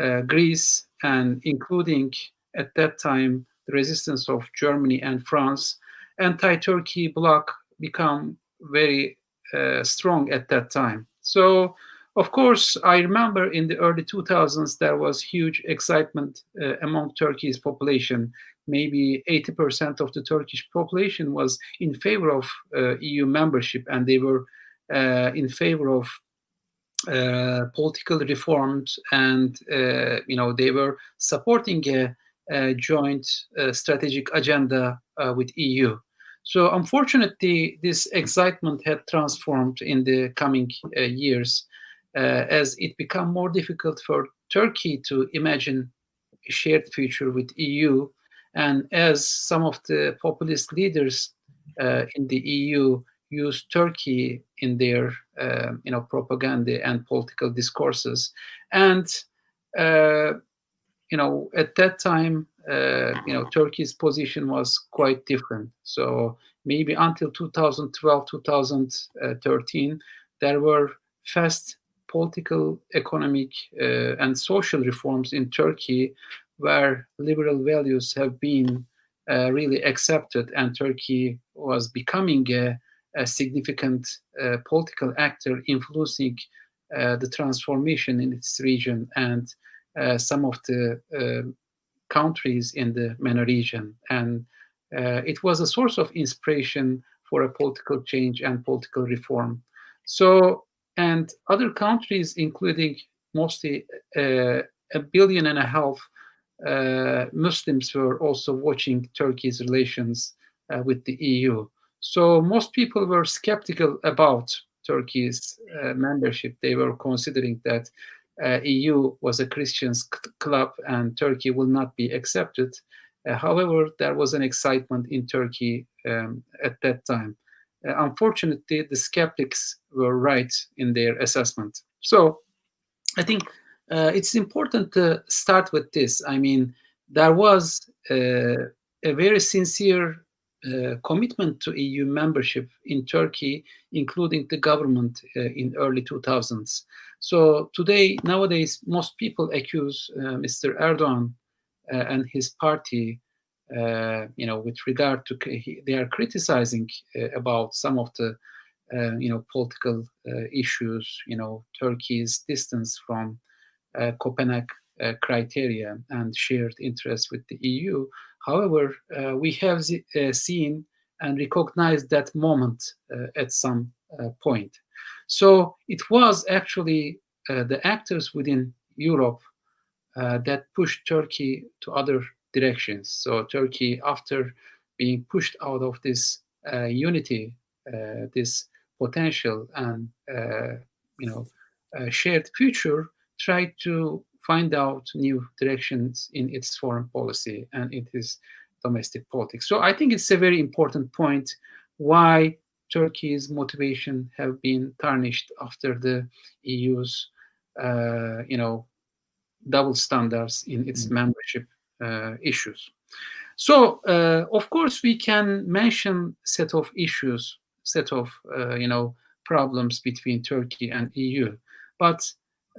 uh, Greece, and including at that time the resistance of Germany and France, anti-Turkey bloc become very uh, strong at that time. So, of course, I remember in the early 2000s there was huge excitement uh, among Turkey's population. Maybe 80% of the Turkish population was in favor of uh, EU membership, and they were uh, in favor of uh, political reforms, and uh, you know they were supporting a, a joint strategic agenda with EU. So unfortunately, this excitement had transformed in the coming uh, years uh, as it became more difficult for Turkey to imagine a shared future with EU, and as some of the populist leaders uh, in the EU used Turkey in their um, you know propaganda and political discourses, and uh, you know at that time uh, you know Turkey's position was quite different. So maybe until 2012, 2013, there were fast political, economic, uh, and social reforms in Turkey where liberal values have been uh, really accepted, and Turkey was becoming a, a significant uh, political actor influencing uh, the transformation in its region and uh, some of the countries in the MENA region. And uh, it was a source of inspiration for a political change and political reform. So, and other countries, including mostly uh, a billion and a half uh, Muslims, were also watching Turkey's relations uh, with the EU. So most people were skeptical about Turkey's uh, membership. They were considering that uh, EU was a Christian club and Turkey will not be accepted. Uh, however, there was an excitement in Turkey um, at that time. Uh, unfortunately, the skeptics were right in their assessment. So I think uh, it's important to start with this. I mean, there was uh, a very sincere uh, commitment to EU membership in Turkey, including the government uh, in early 2000s. So today, nowadays, most people accuse uh, Mr. Erdogan uh, and his party, uh, you know, with regard to they are criticizing about some of the, you know, political issues. You know, Turkey's distance from Copenhagen criteria and shared interests with the EU. However, uh, we have uh, seen and recognized that moment uh, at some point. So it was actually the actors within Europe that pushed Turkey to other directions. So Turkey, after being pushed out of this unity, this potential and you know shared future, tried to find out new directions in its foreign policy and in its domestic politics. So I think it's a very important point why Turkey's motivation have been tarnished after the EU's, uh, you know, double standards in its mm-hmm. membership uh, issues. So uh, of course we can mention set of issues, set of uh, you know problems between Turkey and EU, but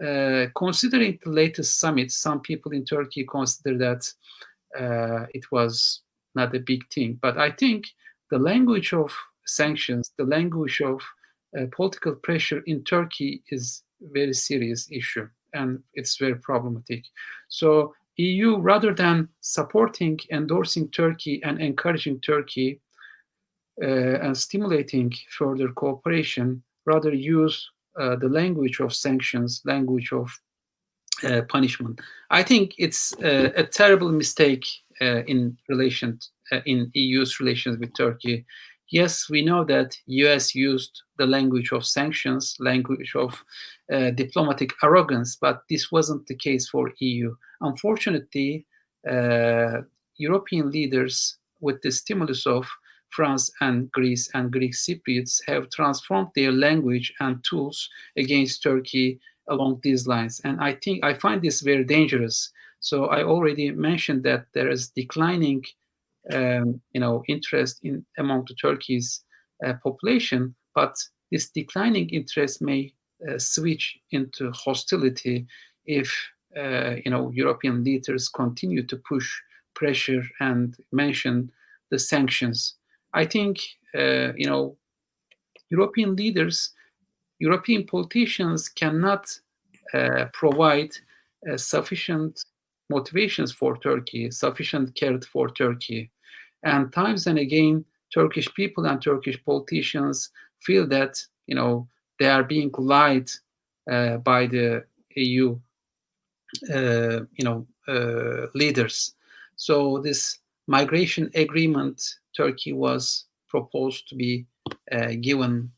uh, considering the latest summit, some people in Turkey consider that uh, it was not a big thing. But I think the language of sanctions, the language of uh, political pressure in Turkey is very serious issue and it's very problematic. So EU, rather than supporting, endorsing Turkey and encouraging Turkey uh, and stimulating further cooperation, rather use the language of sanctions, language of uh, punishment. I think it's uh, a terrible mistake uh, in relation uh, in EU's relations with Turkey. Yes, we know that US used the language of sanctions, language of diplomatic arrogance, but this wasn't the case for EU. Unfortunately, European leaders, with the stimulus of France and Greece and Greek Cypriots have transformed their language and tools against Turkey along these lines. And I think I find this very dangerous. So I already mentioned that there is declining, um, you know, interest in among the Turkey's uh, population, but this declining interest may uh, switch into hostility if uh, you know European leaders continue to push pressure and mention the sanctions I think uh, you know European leaders, European politicians cannot uh, provide uh, sufficient motivations for Turkey, sufficient care for Turkey, and times and again, Turkish people and Turkish politicians feel that you know they are being lied uh, by the EU, uh, you know, uh, leaders. So this migration agreement Turkey was proposed to be uh, given,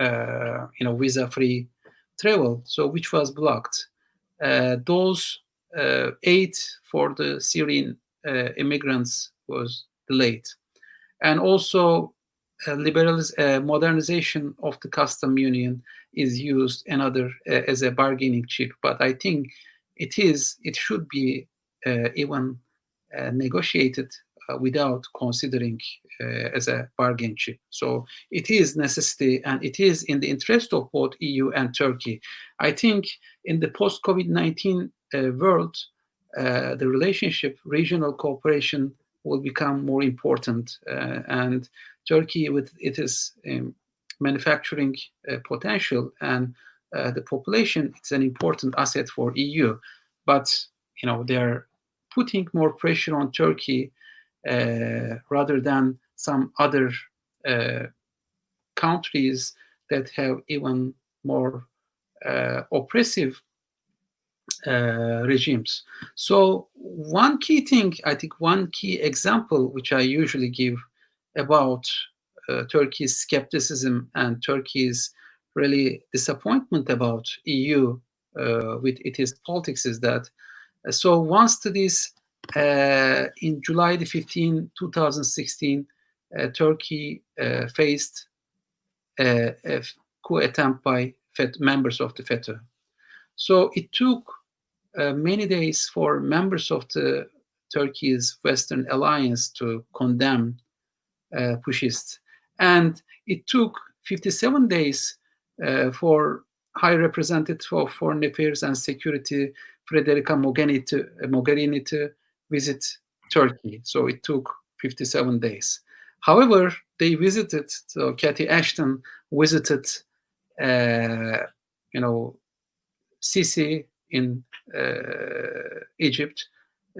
uh, you know, visa-free travel, so which was blocked. Uh, those uh, aid for the Syrian uh, immigrants was delayed, and also uh, liberaliz- modernization of the custom union is used another as a bargaining chip. But I think it is, it should be even negotiated uh, without considering uh, as a bargain chip. So it is necessity and it is in the interest of both EU and Turkey. I think in the post-COVID-19 uh, world, the relationship, regional cooperation will become more important. and Turkey, with its um, manufacturing potential and the population, it's an important asset for EU. But you know, they're putting more pressure on Turkey uh, rather than some other uh, countries that have even more uh, oppressive uh, regimes. So one key thing, I think one key example, which I usually give about uh, Turkey's skepticism and Turkey's really disappointment about EU uh, with its politics is that uh, so once uh, in July the 15, 2016, uh, Turkey uh, faced a, a coup attempt by FET, members of the FETÖ. So it took uh, many days for members of the Turkey's Western alliance to condemn uh, Putschists. And it took 57 days uh, for High Representative for Foreign Affairs and Security Federica Mogherini to, Mogherini to visit Turkey. So it took 57 days. However, they visited, so Cathy Ashton visited, uh, you know, Sisi in uh, Egypt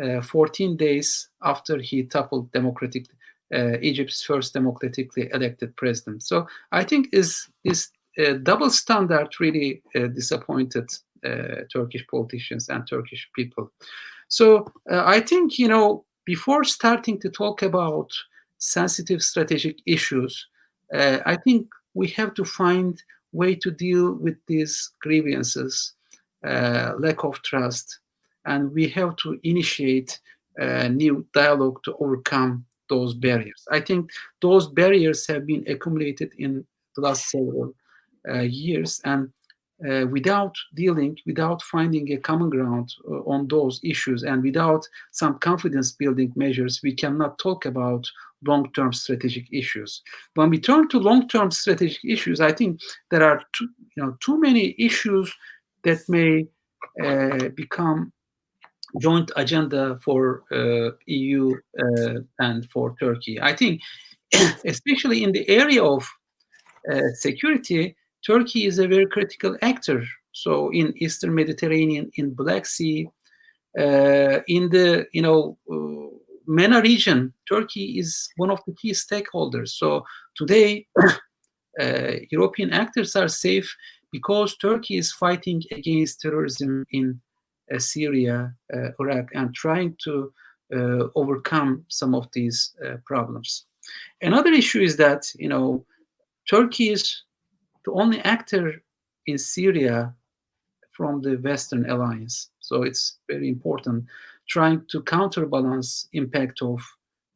uh, 14 days after he toppled democratic uh, Egypt's first democratically elected president. So I think is this double standard really disappointed Turkish politicians and Turkish people. So I think you know before starting to talk about sensitive strategic issues, uh, I think we have to find way to deal with these grievances, uh, lack of trust, and we have to initiate a new dialogue to overcome those barriers. I think those barriers have been accumulated in the last several uh, years, and uh, without dealing, without finding a common ground uh, on those issues, and without some confidence building measures, we cannot talk about long term strategic issues. When we turn to long term strategic issues, I think there are too, you know, too many issues that may uh, become joint agenda for uh, EU uh, and for Turkey. I think, especially in the area of security, Turkey is a very critical actor. So in Eastern Mediterranean, in Black Sea, uh, in the you know uh, MENA region, Turkey is one of the key stakeholders. So today, uh, European actors are safe because Turkey is fighting against terrorism in uh, Syria, uh, Iraq, and trying to uh, overcome some of these problems. Another issue is that you know Turkey is the only actor in Syria from the Western alliance. So it's very important trying to counterbalance impact of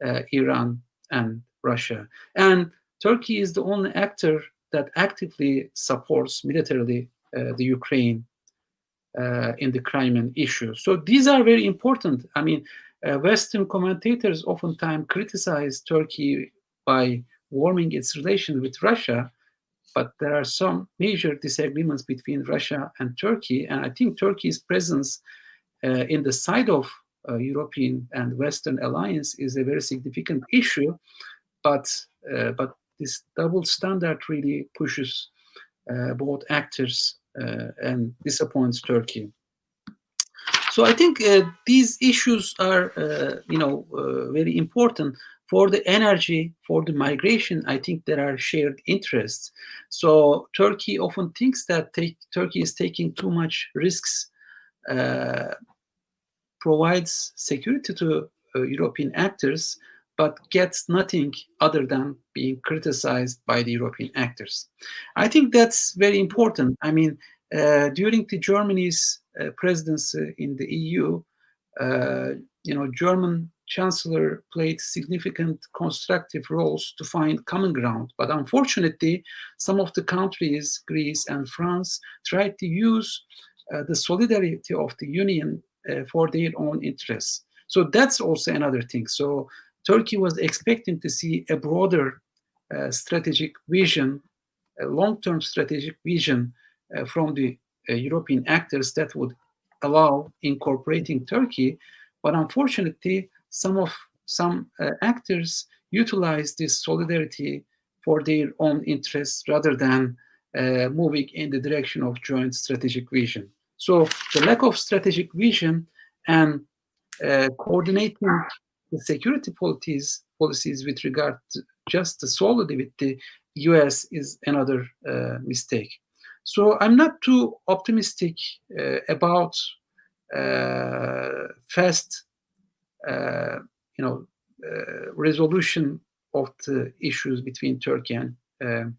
uh, Iran and Russia. And Turkey is the only actor that actively supports militarily uh, the Ukraine uh, in the Crimean issue. So these are very important. I mean, uh, Western commentators oftentimes criticize Turkey by warming its relation with Russia, but there are some major disagreements between Russia and Turkey. And I think Turkey's presence uh, in the side of uh, European and Western alliance is a very significant issue. But uh, but this double standard really pushes uh, both actors uh, and disappoints Turkey. So I think uh, these issues are, you know, very important for the energy, for the migration, I think there are shared interests. So Turkey often thinks that take, Turkey is taking too much risks, uh, provides security to uh, European actors, but gets nothing other than being criticized by the European actors. I think that's very important. I mean, uh, during the Germany's uh, presidency in the EU, uh, you know, German chancellor played significant constructive roles to find common ground. But unfortunately, some of the countries, Greece and France, tried to use uh, the solidarity of the union uh, for their own interests. So that's also another thing. So Turkey was expecting to see a broader uh, strategic vision, a long-term strategic vision uh, from the uh, European actors that would allow incorporating Turkey. But unfortunately, some of some uh, actors utilize this solidarity for their own interests rather than uh, moving in the direction of joint strategic vision. So the lack of strategic vision and uh, coordinating the security policies policies with regard to just the solely with the US is another uh, mistake. So I'm not too optimistic uh, about fast, uh, you know, uh, resolution of the issues between Turkey and uh,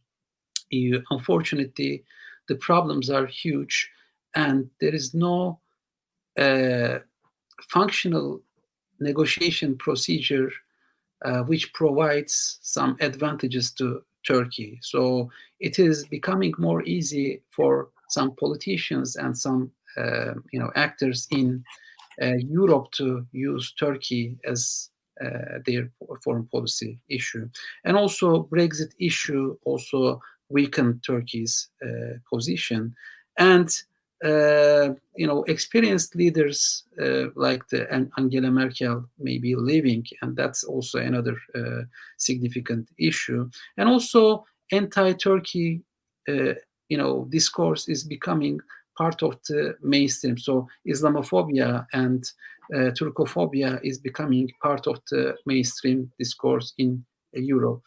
EU. Unfortunately, the problems are huge, and there is no functional negotiation procedure uh, which provides some advantages to Turkey. So it is becoming more easy for some politicians and some uh, you know actors in uh, Europe to use Turkey as uh, their foreign policy issue, and also Brexit issue also weakened Turkey's uh, position, and uh, you know, experienced leaders uh, like the Angela Merkel may be leaving, and that's also another uh, significant issue. And also, anti-Turkey, uh, you know, discourse is becoming part of the mainstream. So, Islamophobia and uh, Turkophobia is becoming part of the mainstream discourse in Europe,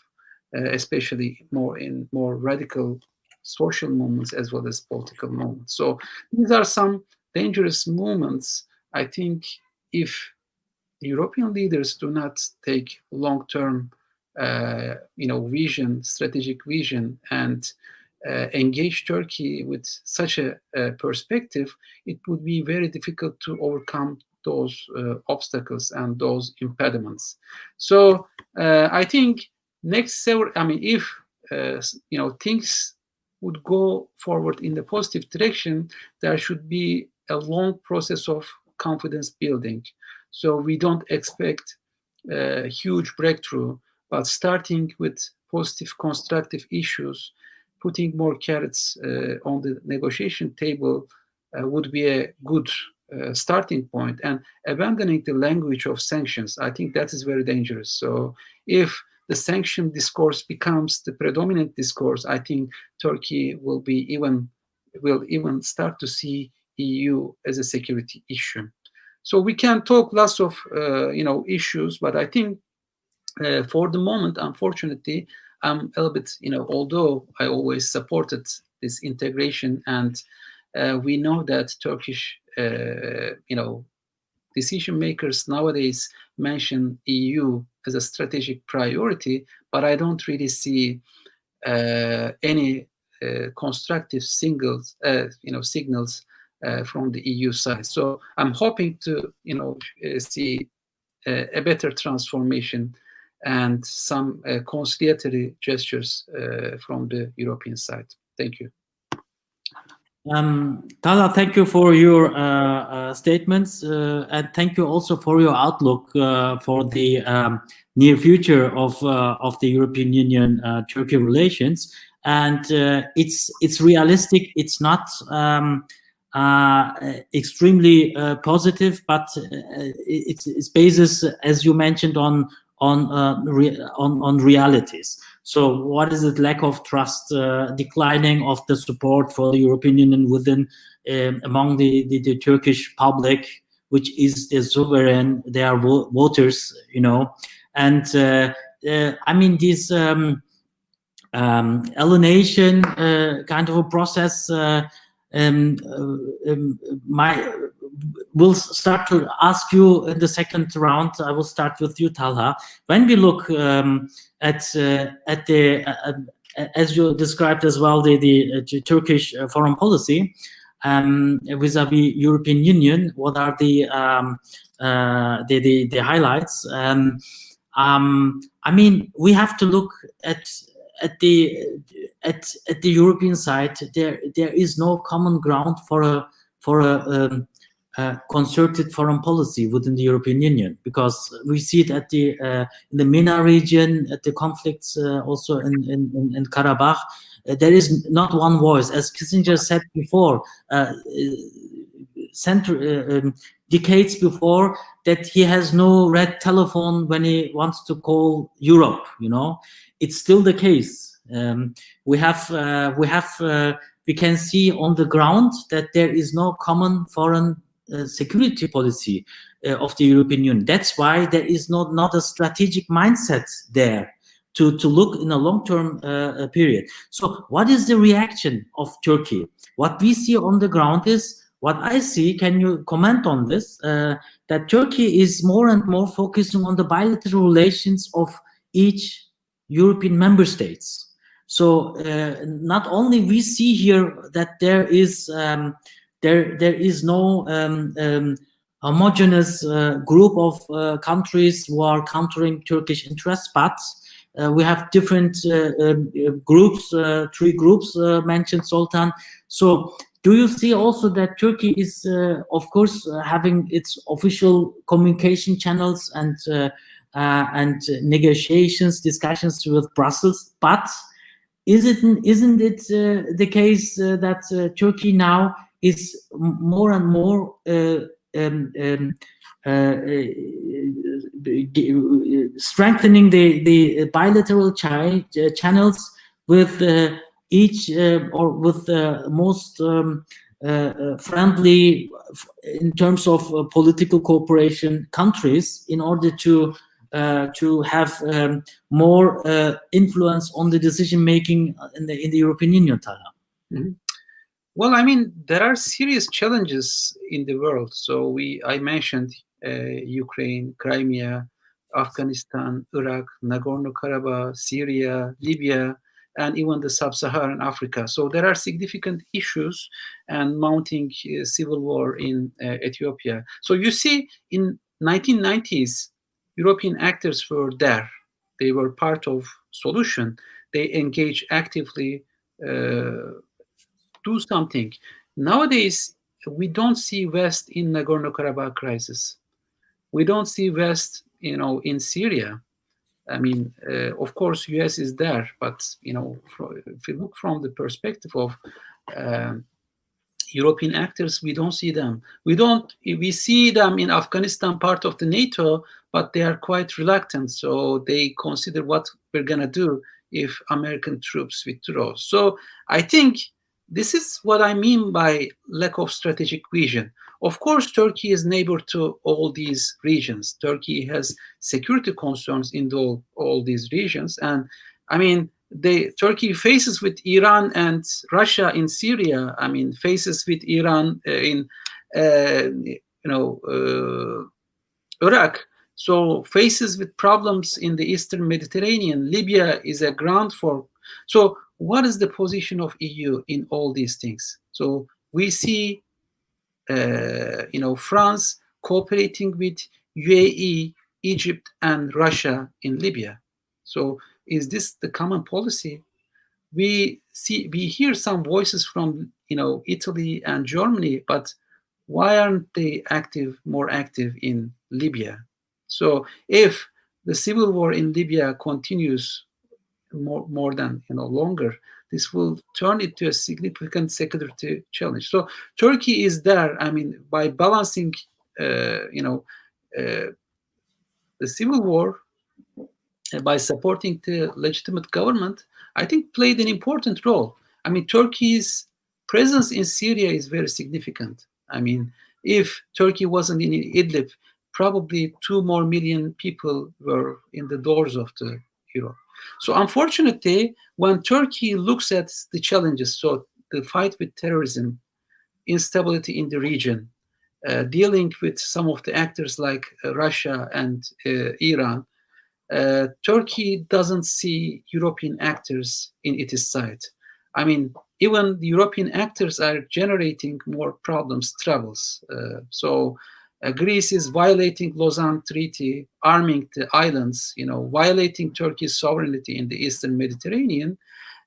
especially more in more radical social movements as well as political movements. So these are some dangerous movements. I think if European leaders do not take long-term, uh, you know, vision, strategic vision, and uh, engage Turkey with such a, a, perspective, it would be very difficult to overcome those uh, obstacles and those impediments. So uh, I think next several, I mean, if uh, you know things would go forward in the positive direction, there should be a long process of confidence building. So we don't expect a huge breakthrough, but starting with positive, constructive issues, putting more carrots uh, on the negotiation table uh, would be a good uh, starting point and abandoning the language of sanctions i think that is very dangerous so if the sanction discourse becomes the predominant discourse, I think Turkey will be even will even start to see EU as a security issue. So we can talk lots of uh, you know issues, but I think uh, for the moment, unfortunately, I'm a little bit you know although I always supported this integration and uh, we know that Turkish uh, you know decision makers nowadays mention EU as a strategic priority, but I don't really see uh, any uh, constructive singles, uh, you know, signals uh, from the EU side. So I'm hoping to, you know, see a better transformation and some uh, conciliatory gestures from the European side. Thank you. Um, Talha, thank you for your uh, uh, statements, uh, and thank you also for your outlook uh, for the um, near future of uh, of the European Union uh, Turkey relations. And it's it's realistic. It's not um, extremely positive, but it's, it's basis, as you mentioned, on on on on realities. So what is it? Lack of trust, uh, declining of the support for the European Union within um, among the, the, the, Turkish public, which is the sovereign, they are vo voters, you know. And uh, uh, I mean, this um, um, alienation uh, kind of a process uh, um, uh, um, my we'll start to ask you in the second round. I will start with you, Talha. When we look um, at uh, at the uh, uh as you described as well the the, uh, Turkish uh, foreign policy um, vis-a-vis European Union, what are the um, the, the, the highlights? Um, um, I mean, we have to look at at the at at the European side. There there is no common ground for a for a um, uh, concerted foreign policy within the European Union because we see it at the uh, in the MENA region, at the conflicts uh, also in, in, in Karabakh. Uh, there is not one voice, as Kissinger said before, uh, center, um, decades before, that he has no red telephone when he wants to call Europe. You know, it's still the case. Um, we have we have we can see on the ground that there is no common foreign security policy. uh, of the European Union. That's why there is not not a strategic mindset there to to look in a long term uh, period. So, what is the reaction of Turkey? What we see on the ground is what I see. Can you comment on this? Uh, that Turkey is more and more focusing on the bilateral relations of each European member states. So uh, not only we see here that there is um, there there is no um, um, homogeneous uh, group of uh, countries who are countering Turkish interests, but uh, we have different uh, um, groups, uh, three groups mentioned, Zoltan. So do you see also that Turkey is, of course, having its official communication channels and and negotiations, discussions with Brussels, but is it isn't it uh, the case uh, that uh, Turkey now is more and more um, um, strengthening the the bilateral channels with each or with the most um, uh, friendly in terms of uh, political cooperation countries in order to uh, to have um, more uh, influence on the decision making in the in the European Union? Mm -hmm. Well, I mean, there are serious challenges in the world. So we, I mentioned uh, Ukraine, Crimea, Afghanistan, Iraq, Nagorno-Karabakh, Syria, Libya, and even the sub-Saharan Africa. So there are significant issues and mounting uh, civil war in uh, Ethiopia. So you see, in 1990s, European actors were there. They were part of solution. They engage actively, uh, do something. Nowadays, we don't see West in Nagorno-Karabakh crisis. We don't see West, you know, in Syria. I mean, uh, of course, U.S. is there, but you know, if you look from the perspective of uh, European actors, we don't see them. We don't. We see them in Afghanistan, part of the NATO, but they are quite reluctant. So they consider what we're gonna do if American troops withdraw. So I think this is what I mean by lack of strategic vision. Of course, Turkey is neighbor to all these regions. Turkey has security concerns in the, all these regions, and I mean they Turkey faces with Iran and Russia in Syria. I mean, faces with Iran uh, in uh, you know uh, Iraq. So faces with problems in the Eastern Mediterranean. Libya is a ground for. So what is the position of EU in all these things? So we see, uh, you know, France cooperating with UAE, Egypt, and Russia in Libya. So is this the common policy? We see we hear some voices from you know Italy and Germany, but why aren't they active, more active in Libya? So if the civil war in Libya continues more more than you know longer, this will turn it to a significant security challenge. So Turkey is there. I mean, by balancing, uh, you know, uh, the civil war by supporting the legitimate government, I think played an important role. I mean, Turkey's presence in Syria is very significant. I mean, if Turkey wasn't in Idlib, probably two more million people were in the doors of the So unfortunately, when Turkey looks at the challenges, so the fight with terrorism, instability in the region, uh, dealing with some of the actors like uh, Russia and uh, Iran, uh, Turkey doesn't see European actors in its side. I mean, even the European actors are generating more problems, troubles. Uh, so uh, Greece is violating Lausanne Treaty, arming the islands, you know, violating Turkey's sovereignty in the Eastern Mediterranean.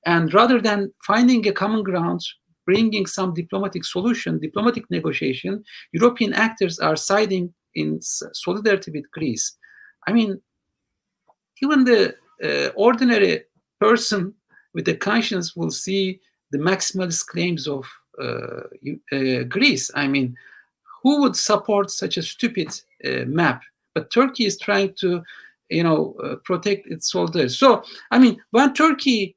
And rather than finding a common ground, bringing some diplomatic solution, diplomatic negotiation, European actors are siding in solidarity with Greece. I mean, even the uh, ordinary person with a conscience will see the maximalist claims of uh, uh, Greece. I mean, who would support such a stupid uh, map? But Turkey is trying to, you know, uh, protect its soldiers. So, I mean, when Turkey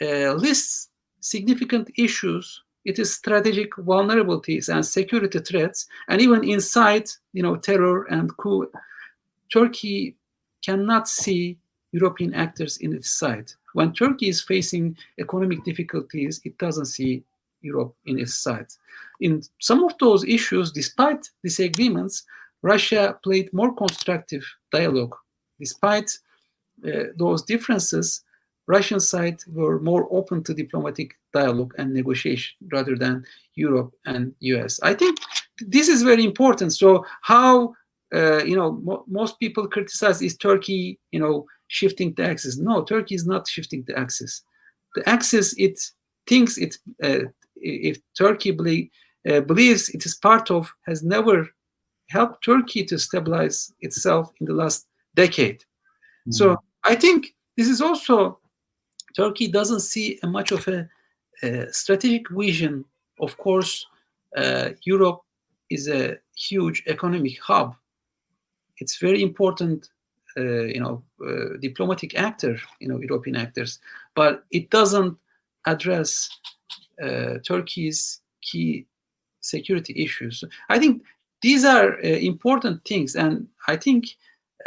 uh, lists significant issues it is strategic vulnerabilities and security threats, and even inside, you know, terror and coup. Turkey cannot see European actors in its side. When Turkey is facing economic difficulties, it doesn't see Europe in its side. In some of those issues, despite disagreements, Russia played more constructive dialogue. Despite uh, those differences, Russian side were more open to diplomatic dialogue and negotiation rather than Europe and US. I think this is very important. So how uh, you know mo most people criticize is Turkey you know shifting the axis. No, Turkey is not shifting the axis. The axis it thinks it uh, if Turkey believe, uh, believes it is part of has never helped Turkey to stabilize itself in the last decade. Mm -hmm. So I think this is also Turkey doesn't see a much of a, a strategic vision. Of course, uh, Europe is a huge economic hub. It's very important, uh, you know, uh, diplomatic actor, you know, European actors, but it doesn't address uh, Turkey's key security issues. I think these are uh, important things, and I think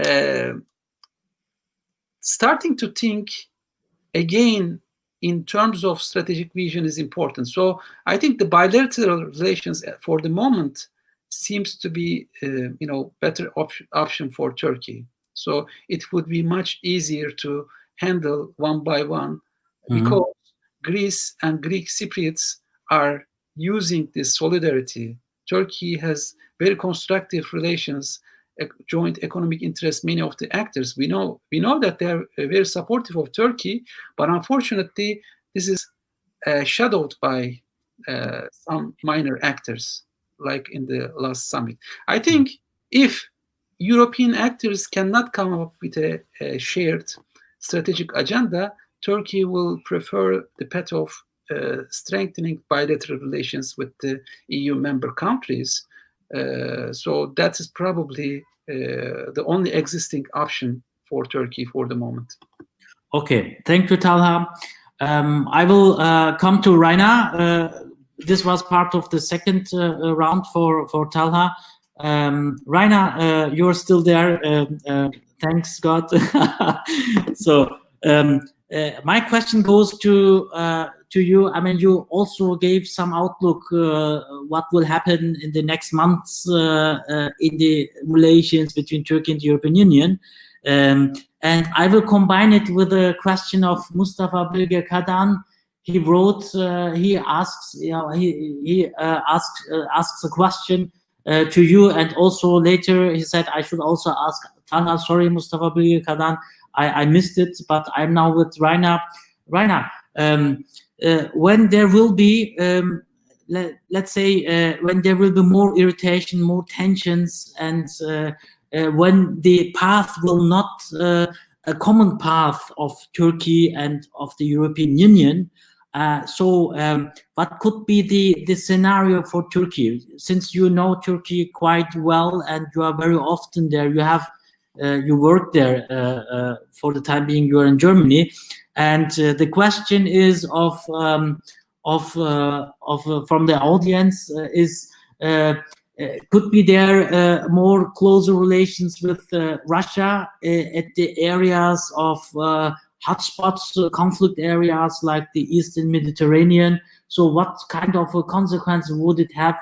uh, starting to think again in terms of strategic vision is important. So I think the bilateral relations for the moment seems to be, uh, you know, better op option for Turkey. So it would be much easier to handle one by one mm -hmm. because Greece and Greek Cypriots are using this solidarity. Turkey has very constructive relations joint economic interests many of the actors we know we know that they are uh, very supportive of turkey but unfortunately this is uh, shadowed by uh, some minor actors like in the last summit i think if european actors cannot come up with a, a shared strategic agenda turkey will prefer the path of uh, strengthening bilateral relations with the eu member countries uh, so that is probably uh, the only existing option for Turkey for the moment. Okay, thank you, Talha. Um, I will uh, come to Rainer. Uh, this was part of the second uh, round for, for Talha. Um, Rainer, uh, you're still there. Um, thanks, God. so um, my question goes to to you. I mean, you also gave some outlook uh, what will happen in the next months uh, uh, in the relations between Turkey and the European Union. Um, and I will combine it with a question of Mustafa Bilge Kadan. He wrote, uh, he asks, you know, he, he uh, asks, uh, asks a question to you, and also later he said I should also ask Talha. Sorry, Mustafa Bilge Kadan, I, I missed it, but I'm now with Rainer. Rainer, um, uh, when there will be um, let, us say uh, when there will be more irritation more tensions and uh, when the path will not a common path of Turkey and of the European Union. Uh, so, um, what could be the, the scenario for Turkey? Since you know Turkey quite well and you are very often there, you have uh, you work there uh, for the time being. You are in Germany. And uh, the question is of um, of uh, of uh, from the audience is could be there more closer relations with Russia at the areas of hotspots, conflict areas like the Eastern Mediterranean. So what kind of a consequence would it have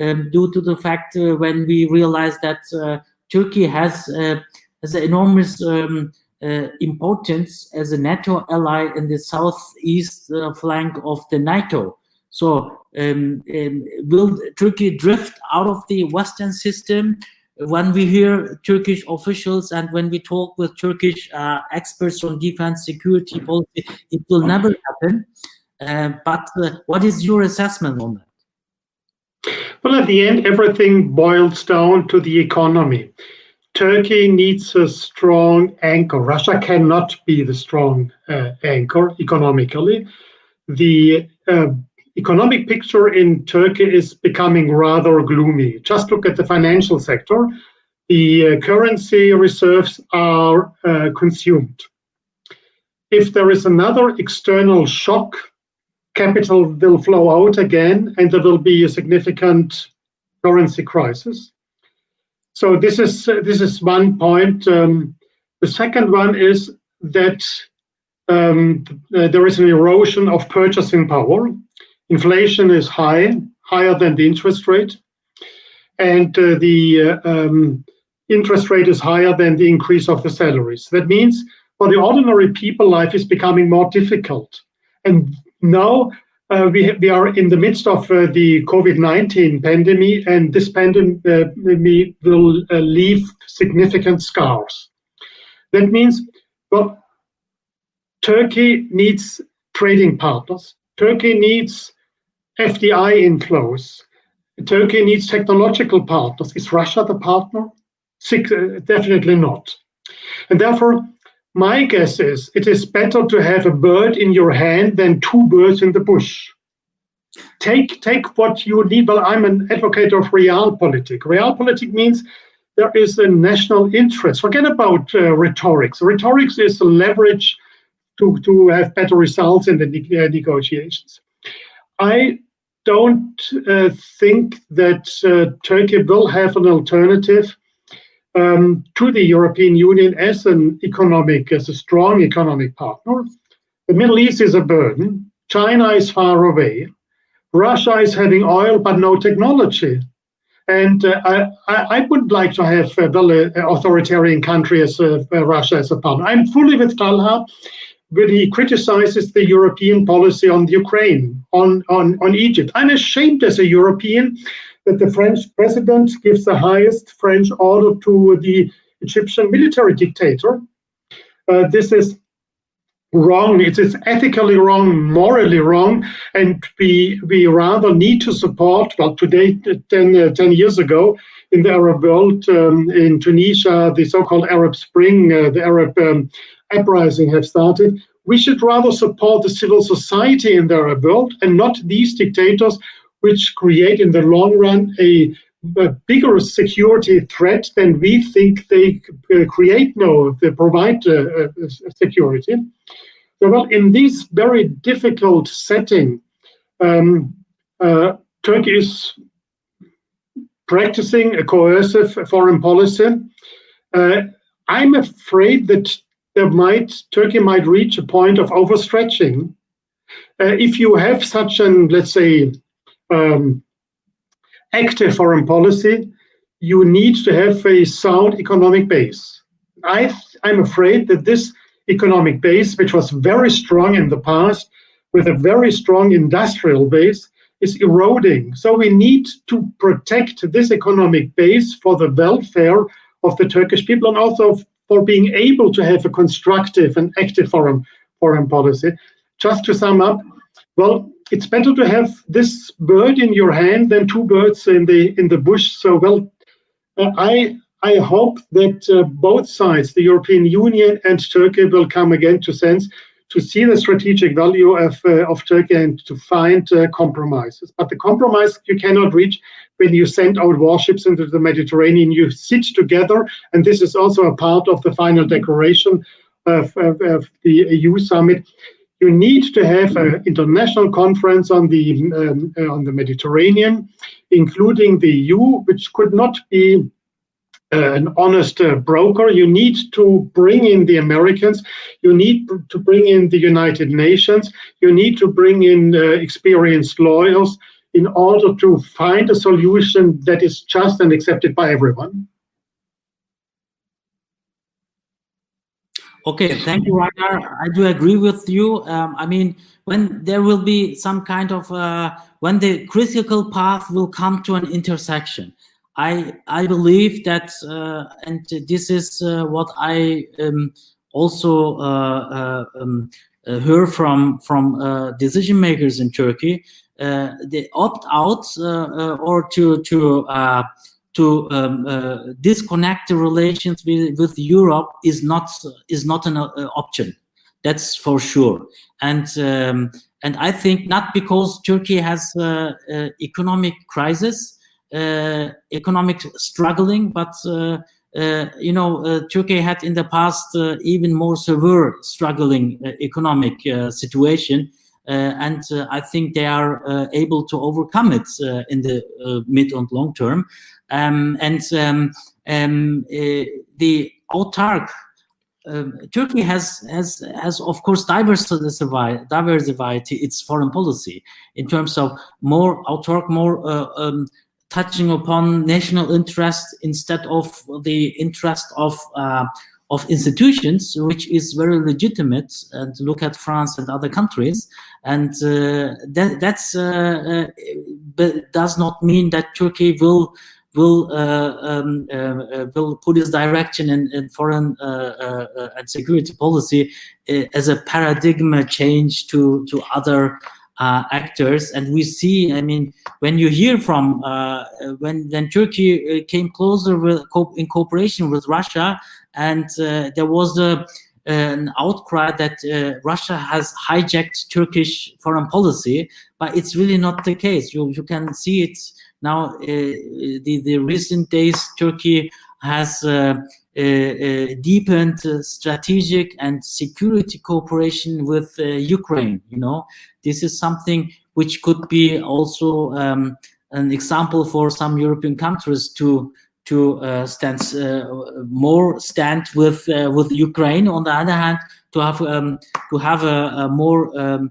um, due to the fact uh, when we realize that uh, Turkey has, uh, has an enormous um, uh, importance as a NATO ally in the southeast uh, flank of the NATO. So um, um, will Turkey drift out of the Western system? When we hear Turkish officials and when we talk with Turkish uh, experts on defense security policy, it will never happen. Uh, but uh, what is your assessment on that? Well, at the end, everything boils down to the economy. Turkey needs a strong anchor. Russia cannot be the strong uh, anchor economically. The uh, economic picture in Turkey is becoming rather gloomy. Just look at the financial sector. The uh, currency reserves are uh, consumed. If there is another external shock, capital will flow out again, and there will be a significant currency crisis. So this is uh, this is one point. Um, the second one is that um, there is an erosion of purchasing power. Inflation is high, higher than the interest rate, and uh, the uh, um, interest rate is higher than the increase of the salaries. That means for the ordinary people, life is becoming more difficult. And now uh, we, are in the midst of uh, the COVID 19 pandemic, and this pandemic uh, will leave significant scars. That means, well, Turkey needs trading partners, Turkey needs FDI inflows, Turkey needs technological partners. Is Russia the partner? Uh, definitely not. And therefore, my guess is it is better to have a bird in your hand than two birds in the bush. Take take what you need. Well, I'm an advocate of realpolitik. Realpolitik means there is a national interest. Forget about uh, rhetorics. Rhetorics is a leverage to, to have better results in the ne- uh, negotiations. I don't uh, think that uh, Turkey will have an alternative um, to the European Union as an economic, as a strong economic partner. The Middle East is a burden. China is far away. Russia is having oil but no technology. And uh, I, I, would like to have a very authoritarian country as uh, Russia as a partner. I'm fully with Talha when he criticizes the European policy on the Ukraine, on, on, on Egypt. I'm ashamed as a European that the French president gives the highest French order to the Egyptian military dictator. Uh, this is wrong. It is ethically wrong, morally wrong, and we we rather need to support. Well, today, 10, uh, 10 years ago, in the Arab world, um, in Tunisia, the so-called Arab Spring, uh, the Arab um, uprising have started. We should rather support the civil society in the Arab world and not these dictators which create in the long run a, a bigger security threat than we think they uh, create no they provide uh, uh, security. So well in this very difficult setting um, uh, turkey is practicing a coercive foreign policy. Uh, i'm afraid that there might turkey might reach a point of overstretching. Uh, if you have such an let's say um, active foreign policy, you need to have a sound economic base. I, I'm afraid that this economic base, which was very strong in the past, with a very strong industrial base, is eroding. So we need to protect this economic base for the welfare of the Turkish people and also for being able to have a constructive and active foreign foreign policy. Just to sum up, well, it's better to have this bird in your hand than two birds in the in the bush. So well, uh, I I hope that uh, both sides, the European Union and Turkey, will come again to sense to see the strategic value of uh, of Turkey and to find uh, compromises. But the compromise you cannot reach when you send out warships into the Mediterranean. You sit together, and this is also a part of the final declaration of, of, of the EU summit you need to have an international conference on the um, uh, on the Mediterranean, including the EU, which could not be uh, an honest uh, broker. You need to bring in the Americans. You need to bring in the United Nations. You need to bring in uh, experienced lawyers in order to find a solution that is just and accepted by everyone. Okay, thank you, Rainer. I do agree with you. Um, I mean, when there will be some kind of uh, when the critical path will come to an intersection, I I believe that, uh, and this is uh, what I um, also uh, uh, um, uh, heard from from decision makers in Turkey. they opt out or to to to um, uh, disconnect the relations with, with Europe is not is not an uh, option. That's for sure. And um, and I think not because Turkey has uh, uh economic crisis, uh, economic struggling, but uh, you know Turkey had in the past even more severe struggling economic situation and I think they are able to overcome it in the mid and long term. Um, and um, um, the autark um, Turkey has has has of course diversified diversified its foreign policy in terms of more autark, more uh, um, touching upon national interest instead of the interest of uh, of institutions, which is very legitimate. And look at France and other countries, and uh, that that's uh, uh, does not mean that Turkey will will uh, um, uh, uh, will put its direction in, in foreign and security policy as a paradigm change to to other uh, actors. And we see i mean when you hear from uh, when when turkey came closer with in cooperation with russia and uh, there was a an outcry that russia has hijacked turkish foreign policy but it's really not the case. You you can see it now, uh, the, the recent days, Turkey has uh, uh, deepened strategic and security cooperation with Ukraine. You know, this is something which could be also um, an example for some European countries to to uh, stand uh, more stand with uh, with Ukraine. On the other hand, to have um, to have a, a more um,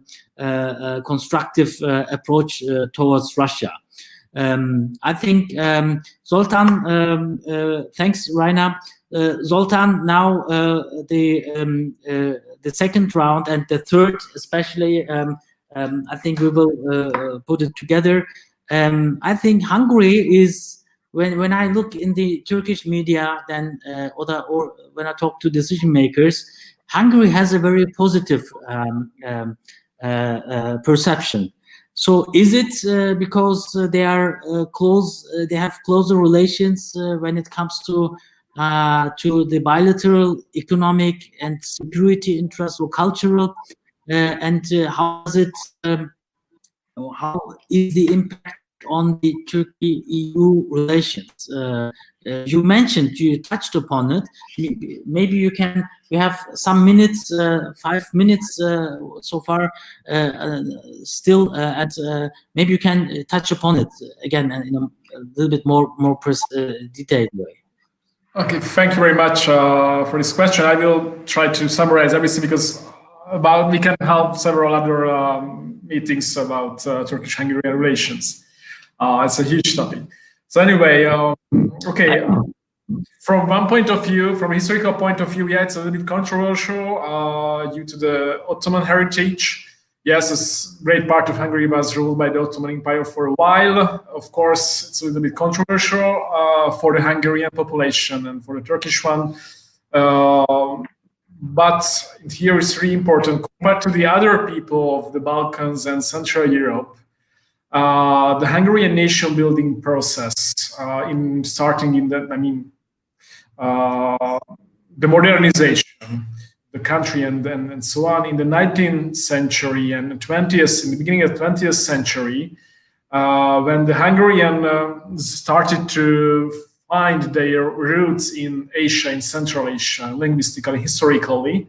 constructive approach towards Russia. Um, I think um, Zoltan, um, uh, thanks, Rainer. Uh, Zoltan, now uh, the um, uh, the second round and the third, especially, um, um, I think we will uh, put it together. I think Hungary is when when I look in the Turkish media, then uh, or, or when I talk to decision makers, Hungary has a very positive perception so is it uh, because uh, they are uh, close, they have closer relations when it comes to to the bilateral economic and security interests or cultural, and how is it? Um, how is the impact on the Turkey-EU relations? Uh, you mentioned you touched upon it. Maybe you can we have some minutes uh, five minutes uh, so far uh, uh, still and maybe you can touch upon it again in a, little bit more more detailed way. Okay thank you very much for this question. I will try to summarize everything because about we can have several other um, meetings about turkish hungarian relations. It's a huge topic. So anyway, um, okay. From one point of view, from a historical point of view, yeah, it's a little bit controversial uh, due to the Ottoman heritage. Yes, a great part of Hungary was ruled by the Ottoman Empire for a while. Of course, it's a little bit controversial uh, for the Hungarian population and for the Turkish one. Uh, but here is really important compared to the other people of the Balkans and Central Europe uh, the Hungarian nation building process uh, in starting in the, I mean, uh, the modernization, the country and, and, and so on in the 19th century and 20th, in the beginning of 20th century, uh, when the Hungarian uh, started to find their roots in Asia, in Central Asia, linguistically, historically,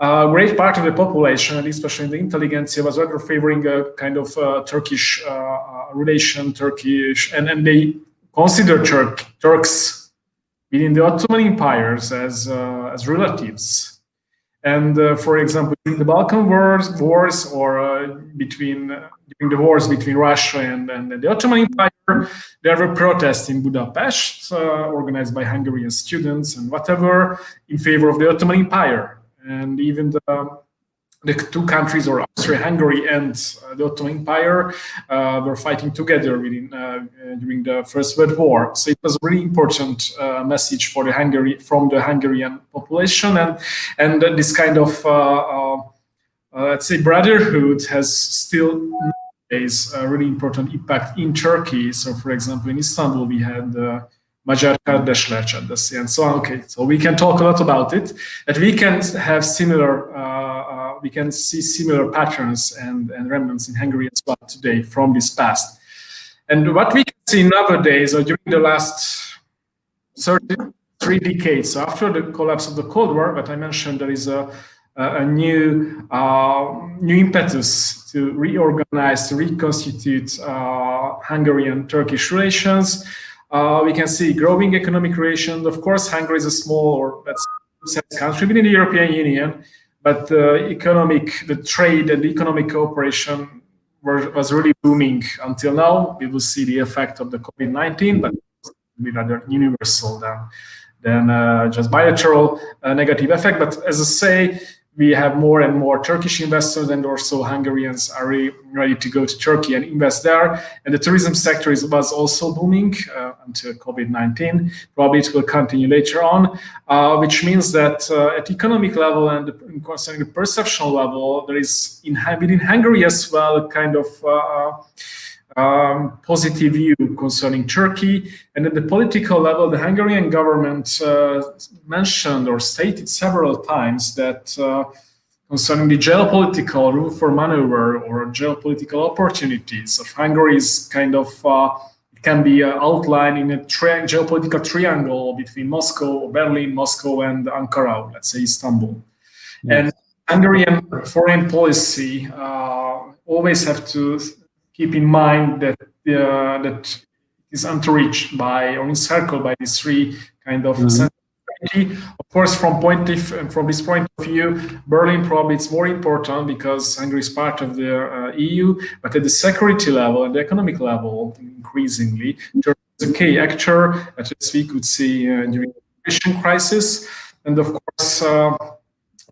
a great part of the population, especially the intelligentsia, was rather favoring a kind of uh, Turkish uh, uh, relation, Turkish, and, and they consider Turk, Turks within the Ottoman empires as, uh, as relatives. And uh, for example, in the Balkan wars, wars or uh, between during the wars between Russia and, and the Ottoman Empire, there were protests in Budapest, organized by Hungarian students and whatever, in favor of the Ottoman Empire and even the the two countries, or Austria-Hungary and uh, the Ottoman Empire, uh, were fighting together within, uh, during the First World War. So it was a really important uh, message for the Hungary from the Hungarian population, and and this kind of uh, uh, let's say brotherhood has still a really important impact in Turkey. So, for example, in Istanbul, we had Magyar Kardesler and so on. Okay, so we can talk a lot about it, that we can have similar, uh, uh, we can see similar patterns and, and remnants in Hungary as well today from this past. And what we can see nowadays, or during the last 30, three decades, so after the collapse of the Cold War, that I mentioned, there is a a new uh, new impetus to reorganize, to reconstitute uh, Hungarian Turkish relations. Uh, we can see growing economic relations. Of course, Hungary is a small or let's country within the European Union, but the economic, the trade and the economic cooperation were, was really booming until now. We will see the effect of the COVID-19, but be rather universal than than uh, just bilateral uh, negative effect. But as I say, we have more and more Turkish investors and also Hungarians are re- ready to go to Turkey and invest there. And the tourism sector is, was also booming uh, until COVID-19. Probably it will continue later on, uh, which means that uh, at economic level and concerning the perception level, there is in within Hungary as well kind of uh, um, positive view concerning Turkey. And at the political level, the Hungarian government uh, mentioned or stated several times that uh, concerning the geopolitical room for maneuver or geopolitical opportunities of Hungary is kind of uh, it can be uh, outlined in a tri- geopolitical triangle between Moscow, Berlin, Moscow, and Ankara, let's say Istanbul. Yes. And Hungarian foreign policy uh, always have to keep in mind that uh, that is unreached by or encircled by these three kind of Mhm. Of course, from point of, from this point of view, Berlin probably it's more important because Hungary is part of the uh, EU, but at the security level and the economic level, increasingly, Turkey is a key actor, as we could see uh, during the migration crisis, and of course. Uh,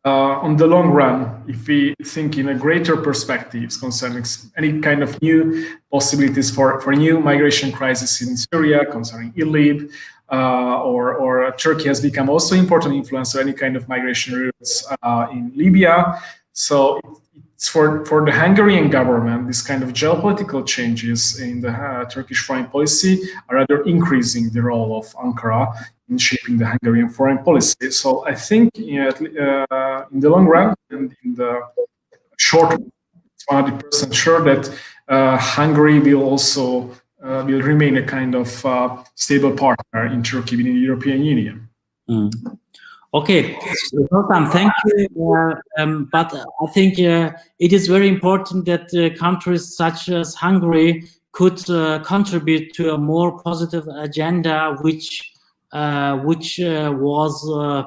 uh, on the long run, if we think in a greater perspectives concerning any kind of new possibilities for, for new migration crisis in Syria, concerning Idlib, uh, or, or Turkey has become also important influencer, any kind of migration routes uh, in Libya. So it's for, for the Hungarian government, this kind of geopolitical changes in the uh, Turkish foreign policy are rather increasing the role of Ankara in shaping the Hungarian foreign policy. So I think uh, in the long run and in the short, run, it's 100% sure that uh, Hungary will also uh, will remain a kind of uh, stable partner in Turkey within the European Union. Mm. Okay, Zoltan, thank you. Uh, um, but I think uh, it is very important that countries such as Hungary could contribute to a more positive agenda, which which uh, was uh,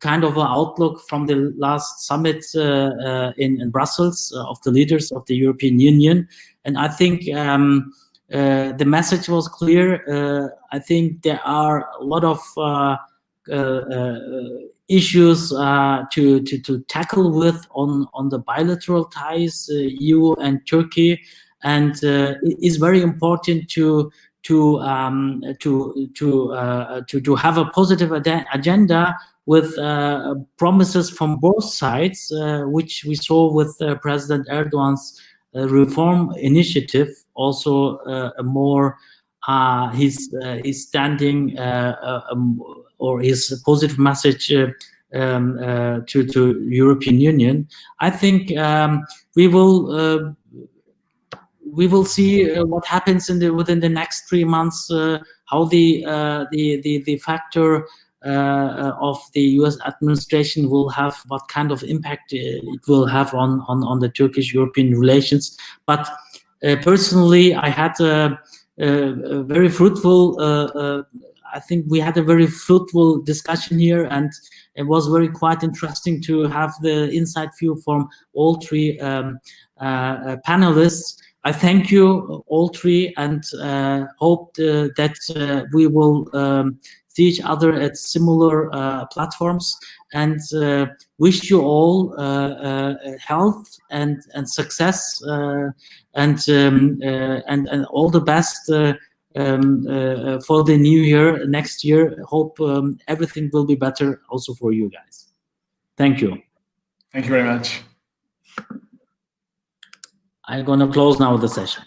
kind of an outlook from the last summit uh, uh, in, in Brussels uh, of the leaders of the European Union. And I think um, uh, the message was clear. Uh, I think there are a lot of uh, uh, uh, issues uh, to, to to tackle with on on the bilateral ties uh, EU and Turkey, and uh, it is very important to to um, to to uh, to to have a positive ad- agenda with uh, promises from both sides, uh, which we saw with uh, President Erdogan's uh, reform initiative. Also, uh, a more his his standing um, or his positive message um, to to European Union. I think um, we will. We will see uh, what happens in the within the next three months. Uh, how the uh, the the the factor uh, of the U.S. administration will have what kind of impact it will have on on on the Turkish-European relations. But uh, personally, I had a, a, very fruitful. Uh, I think we had a very fruitful discussion here, and it was very quite interesting to have the inside view from all three um, panelists. I thank you all three, and uh, hope uh, that uh, we will um, see each other at similar uh, platforms. And uh, wish you all uh, health and and success, and um, and and all the best. Um, for the new year next year. Hope um, everything will be better also for you guys. Thank you. Thank you very much. I'm gonna close now the session.